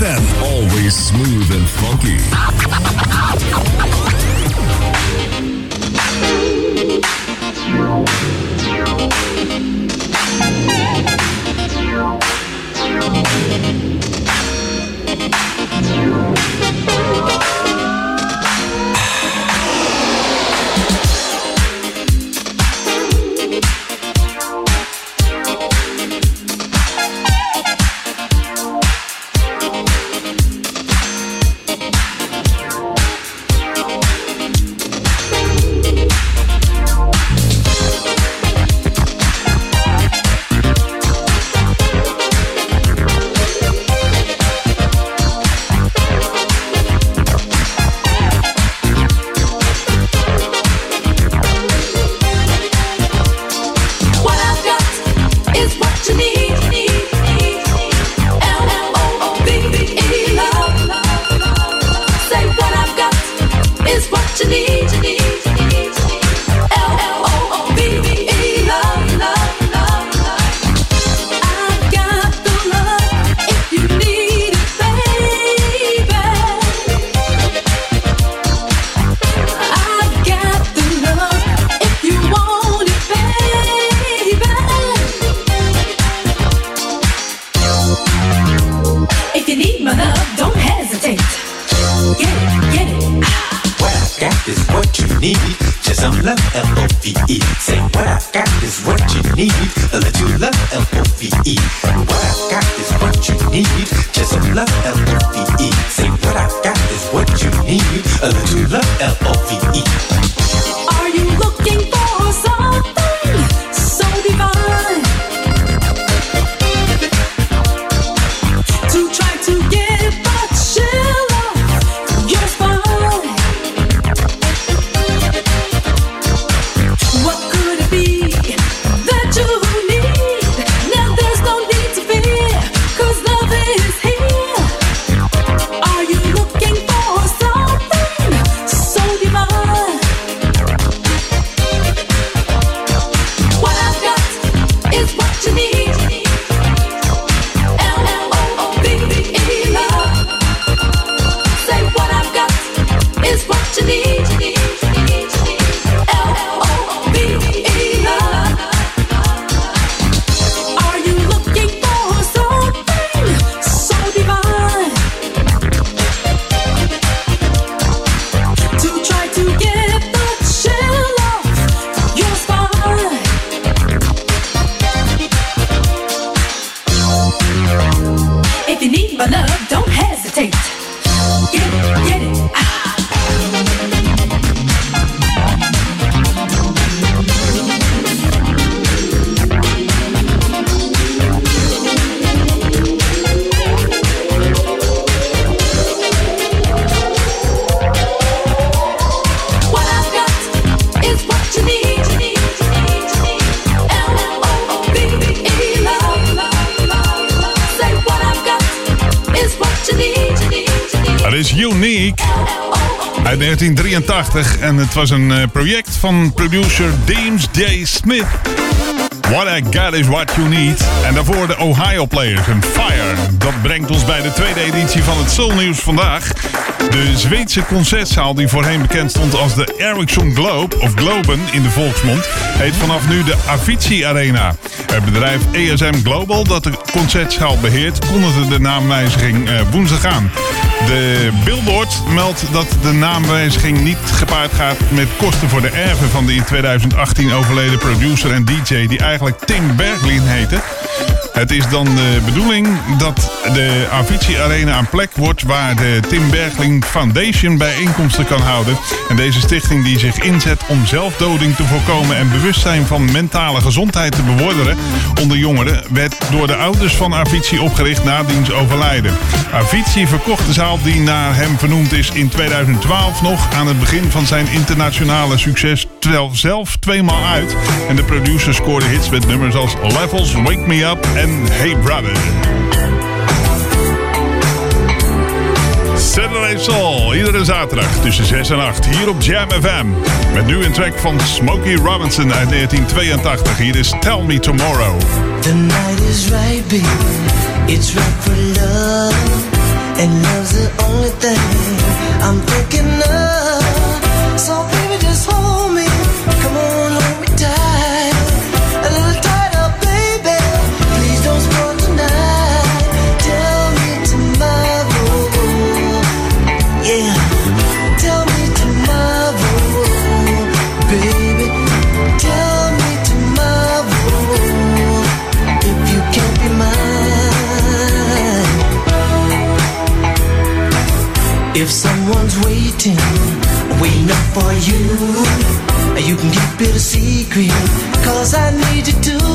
FM. 1983 en het was een eh, project van producer James J. Smith. What I Got Is What You Need. En daarvoor de Ohio Players en Fire. Dat brengt ons bij de tweede editie van het Soul Nieuws vandaag. De Zweedse concertzaal die voorheen bekend stond als de Ericsson Globe, of Globen in de volksmond, heet vanaf nu de Avicii Arena. Het bedrijf ESM Global dat de concertzaal beheert, kondigde de naamwijziging eh, woensdag aan. De Billboard meldt dat de naamwijziging niet gepaard gaat met kosten voor de erven van de in 2018 overleden producer en DJ die eigenlijk Tim Berglin heette. Het is dan de bedoeling dat de Avicii Arena een plek wordt waar de Tim Bergling Foundation bijeenkomsten kan houden. En deze stichting die zich inzet om zelfdoding te voorkomen en bewustzijn van mentale gezondheid te bevorderen onder jongeren, werd door de ouders van Avicii opgericht na diens overlijden. Avicii verkocht de zaal die naar hem vernoemd is in 2012 nog aan het begin van zijn internationale succes terwijl zelf tweemaal uit. En de producer scoorde hits met nummers als Levels, Wake Me Up en Hey Brother. Saturday Soul, iedere zaterdag tussen 6 en 8 hier op Jam FM. Met nu een track van Smokey Robinson uit 1982. Hier is Tell Me Tomorrow. The night is right, baby. It's right for love. And love's the only thing I'm thinking of. For you, you can keep it a secret, cause I need you to.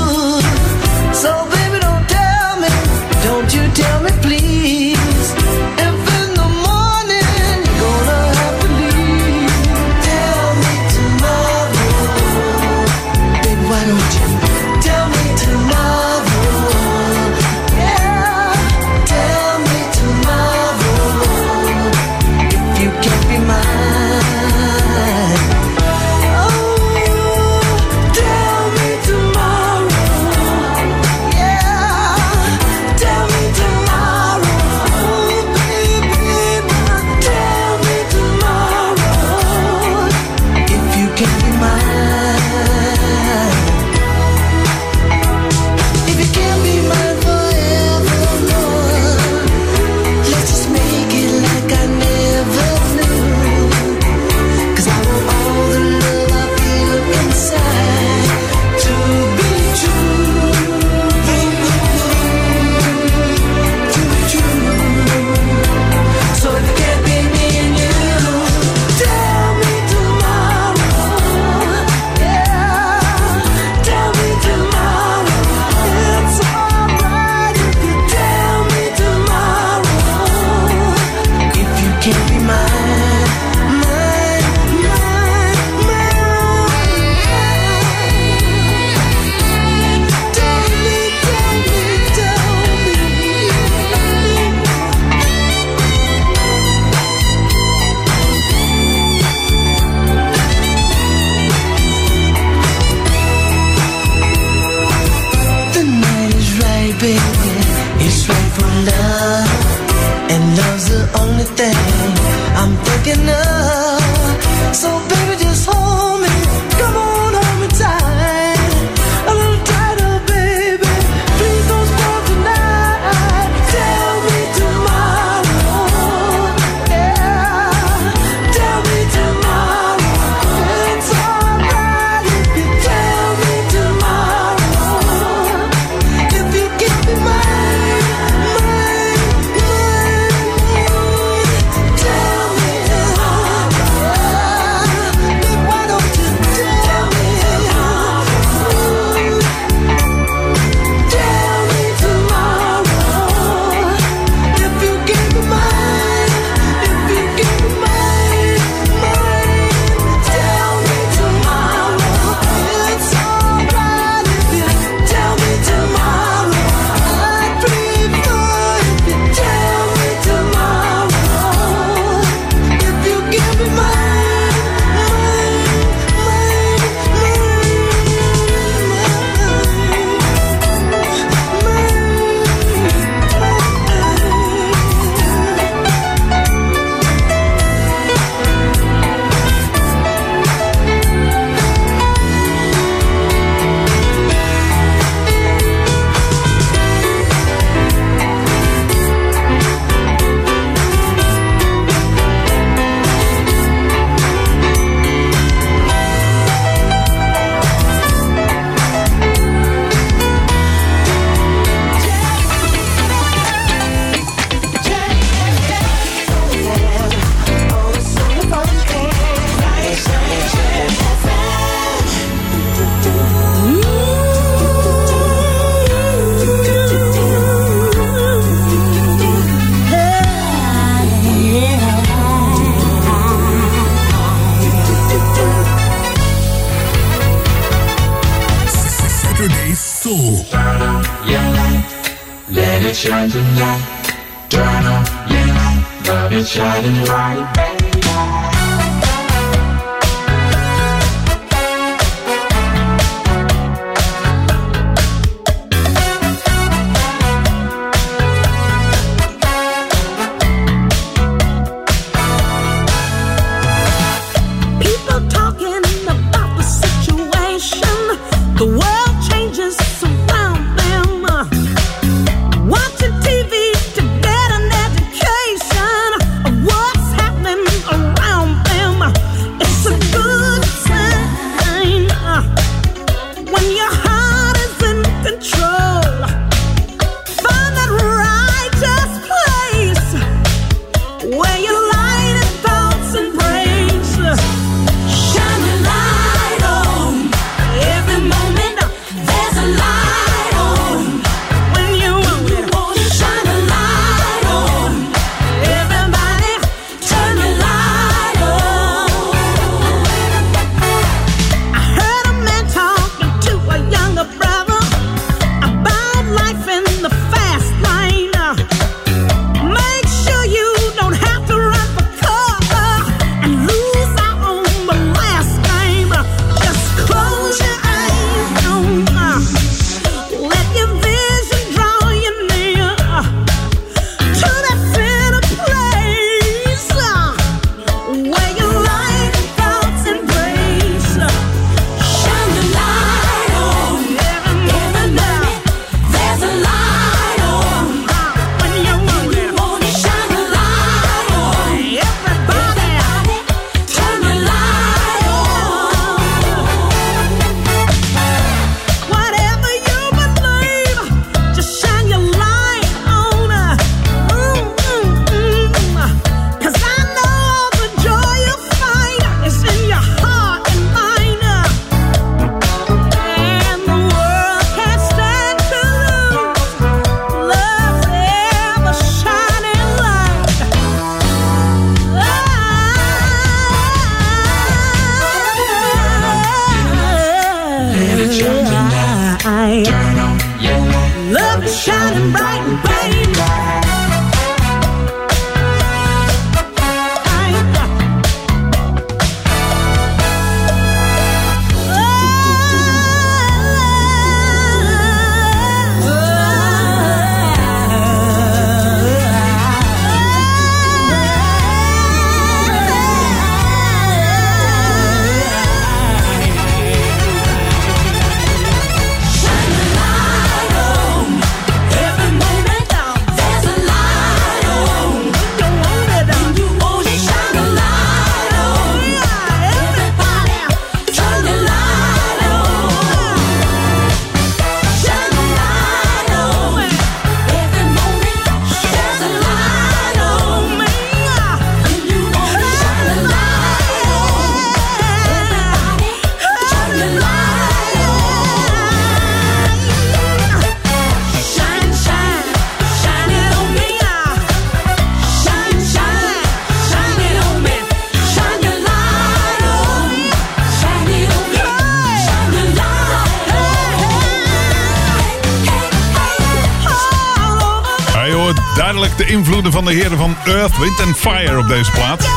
Earth, Wind and Fire op deze plaat.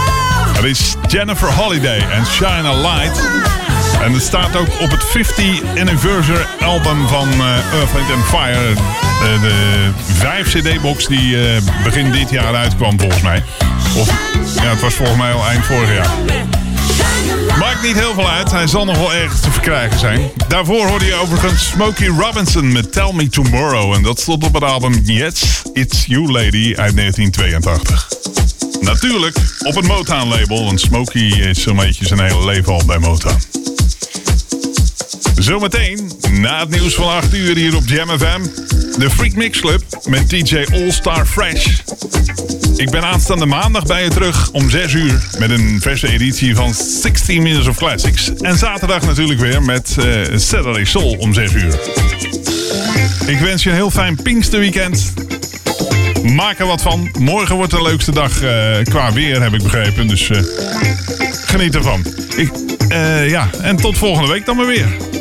Het is Jennifer Holiday en Shine a Light. En het staat ook op het 50 anniversary album van eh, Earth, Wind and Fire. De, de 5 cd-box die eh, begin dit jaar uitkwam volgens mij. Of ja, het was volgens mij al eind vorig jaar. Maakt niet heel veel uit, hij zal nog wel ergens te verkrijgen zijn. Daarvoor hoorde je overigens Smokey Robinson met Tell Me Tomorrow. En dat stond op het album Yes, It's You Lady uit 1982. Natuurlijk op het Motown-label, want Smokey is zo'n beetje zijn hele leven al bij Motown. Zometeen, na het nieuws van 8 uur hier op Jam FM, de Freak Mix Club met DJ All Star Fresh. Ik ben aanstaande maandag bij je terug om 6 uur met een verse editie van 16 Minutes of Classics. En zaterdag natuurlijk weer met eh, Saturday Soul om 6 uur. Ik wens je een heel fijn Pinksterweekend. Maak er wat van. Morgen wordt de leukste dag eh, qua weer, heb ik begrepen. Dus eh, geniet ervan. Ik, ja, en tot volgende week dan maar weer.